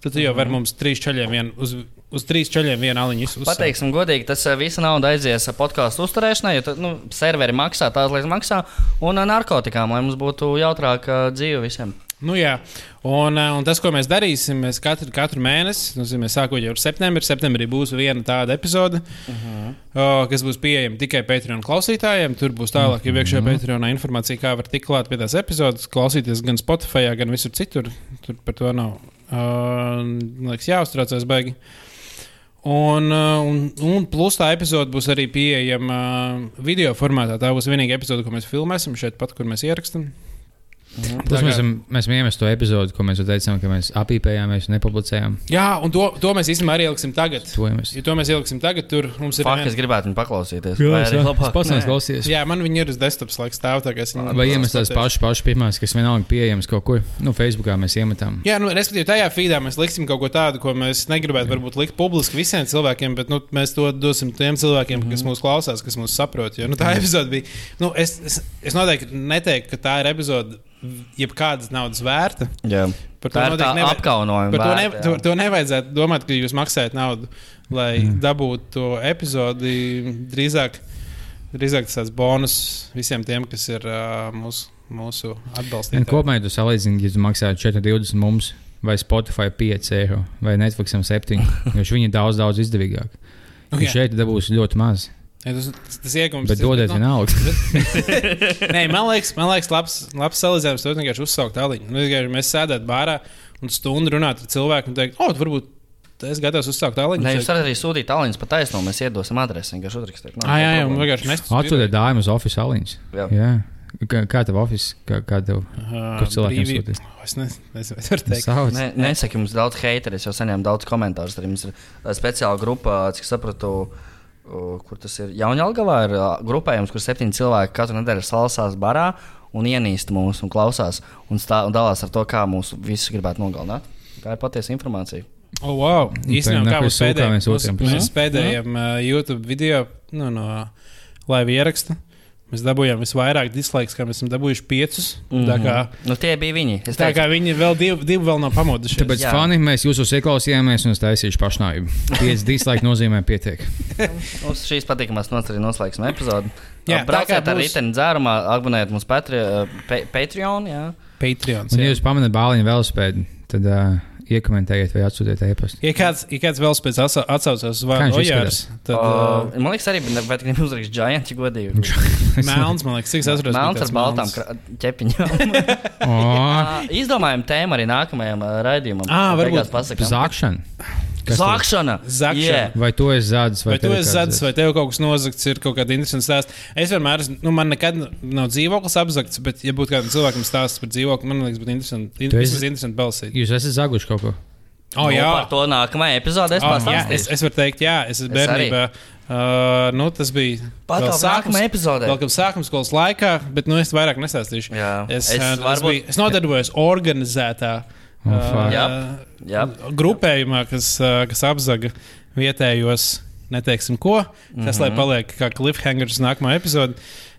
tad tu jau vari mums trīs čaļiem vien, uz, uz trīs čaļiem vienu aliņu uzsākt. Pateiksim, godīgi, tas eh, visa nauda aizies podkāstu uzturēšanai, jo tad, nu, serveri maksā, tās lietas maksā, un eh, narkotikām, lai mums būtu jautrāka dzīve visiem. Nu, jā, un, eh, un tas, ko mēs darīsim, mēs katru, katru mēnesi, zinām, sākot jau ar septembri, septembrī būs viena tāda epizode, uh -huh. o, kas būs pieejama tikai Patreon klausītājiem. Tur būs tālāk, ja iekšā Patreonā informācija, kā var tikt klāt pie tās epizodes, klausīties gan Spotify, gan visur citur. Tur par to nav uh, liekas, jāuztraucās baigi. Un, uh, un, un plus tā epizode būs arī pieejama uh, video formātā. Tā būs vienīgā epizode, ko mēs filmēsim šeit, pat, kur mēs ierakstām. Tas mēs esam, mēs esam iemests to epizodu, ko mēs jau teicām, ka mēs apīpējāmies un nepublicējām. Jā, un to, to mēs īstenībā arī ieliksim tagad. To mēs. Ja to mēs ieliksim tagad, tur mums ir. Fakt, vien- es gribētu viņu paklausīties. Jā, arī labāk? es pats Nē. neesmu klausījies. Jā, man viņi ir uz desktops, laikam, stāv tā, ka es viņu. Vai iemest tās pašas, pašas pirmās, kas vienalga pieejamas kaut kur? Nu, Facebookā mēs iemetām. Jā, nu, respektīvi, tajā feedā mēs liksim kaut ko tādu, ko mēs negribētu varbūt likt publiski visiem cilvēkiem, bet nu, mēs to dosim tiem cilvēkiem, mm -hmm. kas mūs klausās, kas mūs saprot. Jo nu, tā epizode bija. Nu, es, es, es noteikti neteiktu, ka tā ir epizode jebkādas naudas vērta. Jā. Par to noteikti neva- apkaunojuma. Par to, vērta, ne, jā. to, to nevajadzētu domāt, ka jūs maksājat naudu, lai mm. dabūtu to epizodi. Drīzāk, drīzāk tas ir bonus visiem tiem, kas ir uh, mūsu, mūsu Un atbalstītāji. kopumā tu salīdzini, ja tu maksā 4,20 mums, vai Spotify 5 eiro, vai Netflixam 7, jo viņi ir daudz, daudz izdevīgāk. Nu, Un jā. šeit dabūs ļoti maz, Ja, tas, tas, tas iegums bet dodiet nu, vienalga. Nē, man liekas, man liekas labs, labs salīdzinājums. To vienkārši uzsaukt tāliņu. Nu, mēs sēdētu bārā un stundu runāt ar cilvēku un teikt, o, tu varbūt es gatavs uzsākt tāliņu. Nē, jūs varat arī sūtīt tālruņus pa taisno, mēs iedosim adresi. Vienkārši uzrakstīt. Ah, jā, jā, un vienkārši nest. Atsūtiet dājumu uz oficiālu aliņus. Jā. Jā. Kā, kā tev oficiāls? Kā, kā tev Kur kur cilvēkiem sūtīt? Es nezinu, es varu teikt. Ne, nesaki, mums daudz hateru, es jau saņēmu daudz komentāru. Arī mums ir ā, speciāla grupa, cik sapratu, o, kur tas ir. Jaunjēlgavā ir grupējums, kur septiņi cilvēki katru nedēļu salasās barā un ienīst mūs un klausās un, stā, un dalās ar to, kā mūsu visus gribētu nogalināt. Tā ir patiesa informācija. Oh, wow. Īstenībā, kā sūkāmies pēdējiem, mēs pēdējiem uh, YouTube video nu, no laiva ieraksta. Mēs dabūjām visvairāk dislaiks, kā mēs esam dabūjuši piecus. Mm -hmm. Tā kā, Nu, tie bija viņi. Es tā teicu, kā viņi vēl divi, divi vēl nav pamodušies. Tāpēc Jā. fani mēs jūsos ieklausījāmies un es taisīšu pašnāvību. 5 dislike nozīmē pietiek. Uz šīs patīkamās nots arī noslēgsim epizodi. Jā, Brauciet ar būs- riteni dzērumā, abonējiet mums Patri, pa, Patreon. Jā. Patreon. Un, ja jūs pamanāt bāliņu velospēdu, tad uh, iekomentējiet vai atsūtiet e-pastu. Ja kāds, ja kāds vēl spēc atsa- atsaucās uz vārdu Ojārs, tad uh, Uh, man liekas, arī bija vai tikai uzraksts Giants, ja godīgi. Melns, man liekas, cik es atceros. Melns ar baltām ķepiņām. O, Ā, Izdomājam tēmu arī nākamajam ā, raidījumam. Ā, varbūt. Zākšana. Kas Zākšana! Zakšana. Yeah. Vai tu esi zādzis vai, Vai tu esi zādzis? vai tev kaut kas nozagts, ir kaut kāda interesanta stāsta? Es vienmēr, nu, man nekad nav dzīvoklis apzakts, bet, ja būtu kādam cilvēkam stāsts par dzīvokli, man liekas, būtu interesanti. Tu esi- interesanti balsīt. Jūs esat zaguši kaut ko? O, Nu, jā, Par to nākamajā epizodē es oh, jā pastāstīšu. es, es varu teikt, jā, es esmu Es arī. bērnībā. Uh, nu, tas bija vēl nākamajā epizodē. Vēl kā sākuma skolas laikā, bet nu, es vairāk nestāstīšu. Jā. Es, Es es, es, varbūt- biju, es nodarbojos organizētā Oh, fuck. Jā. Jā. grupējumā, kas, uh, kas apzaga vietējos, neteiksim ko. Tas, lai Mhm. paliek kā cliffhangers uz nākamo epizodi.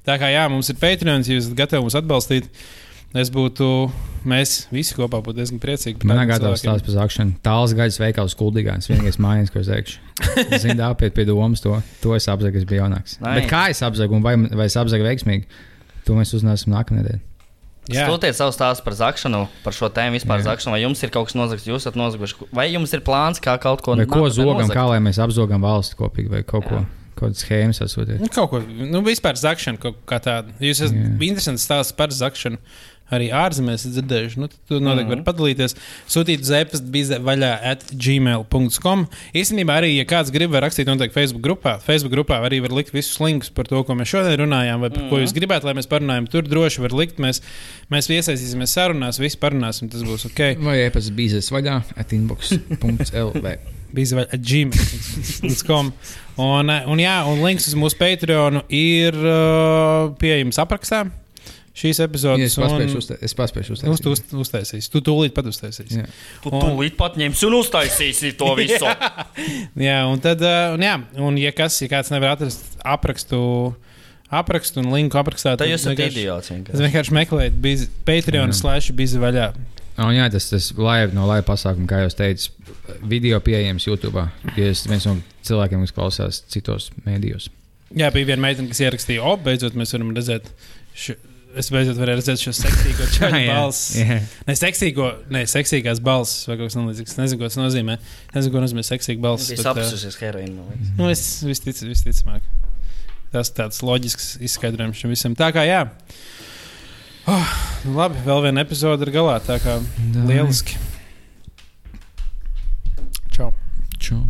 Tā kā jā, mums ir Patreon, ja jūs esat gatavi mūs atbalstīt. Es būtu, mēs visi kopā būtu diezgan priecīgi. par Man ir tādiem gatavs cilvēkiem. stāsts par zākšanu. Tāls gaļas veikals kuldīgāns. Vienīgais mājiņas, ko es teikšu. Zinu, apiet pie domas to. To es apzagu, es biju jaunāks. Nice. Bet kā es apzagu un vai, vai es apzagu veiksmīgi, to mēs uzzināsim nākamnedēļ. Jā. Stūtiet savu stāstu par zakšanu, par šo tēmu vispār Jā. zakšanu. Vai jums ir kaut kas nozagts, jūs esat nozaguši? Vai jums ir plāns, kā kaut ko Vai ko zogam, nozagt? kā lai mēs apzogam valsts kopīgi vai kaut ko. Jā. Kaut kādas schēmas atsūtiet. Nu, kaut ko, nu, vispār zakšana kaut kā tāda. Jūs esat interesants stāsts par zakšanu. Arī ārzemēs dzirdējuši. Nu, tad tu noteikti Mhm. vari padalīties. Sūtīt zēpast bija vaļā at gmail.com. Īstenībā arī, ja kāds grib, var rakstīt noteikti Facebook grupā. Facebook grupā arī var likt visus linkus par to, ko mēs šodien runājām, vai par ko Mhm. jūs gribētu, lai mēs parunājam. Tur droši var likt. Mēs, mēs iesaistīsimies sarunās, visi parunāsim, tas būs ok. Vai e-pats bīzes vaļā at inbox.lv. bija at gmail.com. Un, un, jā, un links uz mūsu Patreon ir uh, pieejams aprakstā šīs Ja epizodes. es paspēju uztaisīt. Es paspēju Uz, tu uztaisīt. uz, uztaisīsi. Tu tūlīt pat uztaisīsi. Jā. Tu tūlīt pat ņemsi un uztaisīsi to visu. Jā, un tad, un, jā, un ja, kas, ja kāds nevar atrast aprakstu, aprakstu un linku aprakstā, Tā jūs esat idiots. Tad vienkārši. meklējiet Patreon Jā. slash bizi vaļā. Un, jā, tas tas live, no live pasākuma, kā jau teicu, video pieejams YouTube. Ja es viens no cilvēkiem, kas klausās citos mēdījos. Jā, bija viena meitene, kas ierakstīja, o, beidzot mēs varam redzēt. Š... Es beidzot varēju redzēt šo seksīgo čaļu balsi. jā. Ne seksīgo, ne seksīgās balss vai kaut kas tamlīdzīgs. Es nezinu, ko tas nozīmē. Es nezinu, ko nozīmē seksīga balss. Ā, apsusies heroīnu. Nu, es vistic, visticamāk. Tas tāds loģisks izskaidrojums šim visam. Tā kā jā. Oh, labi, vēl viena epizode ir galā. Tā kā lieliski. Čau! Čau.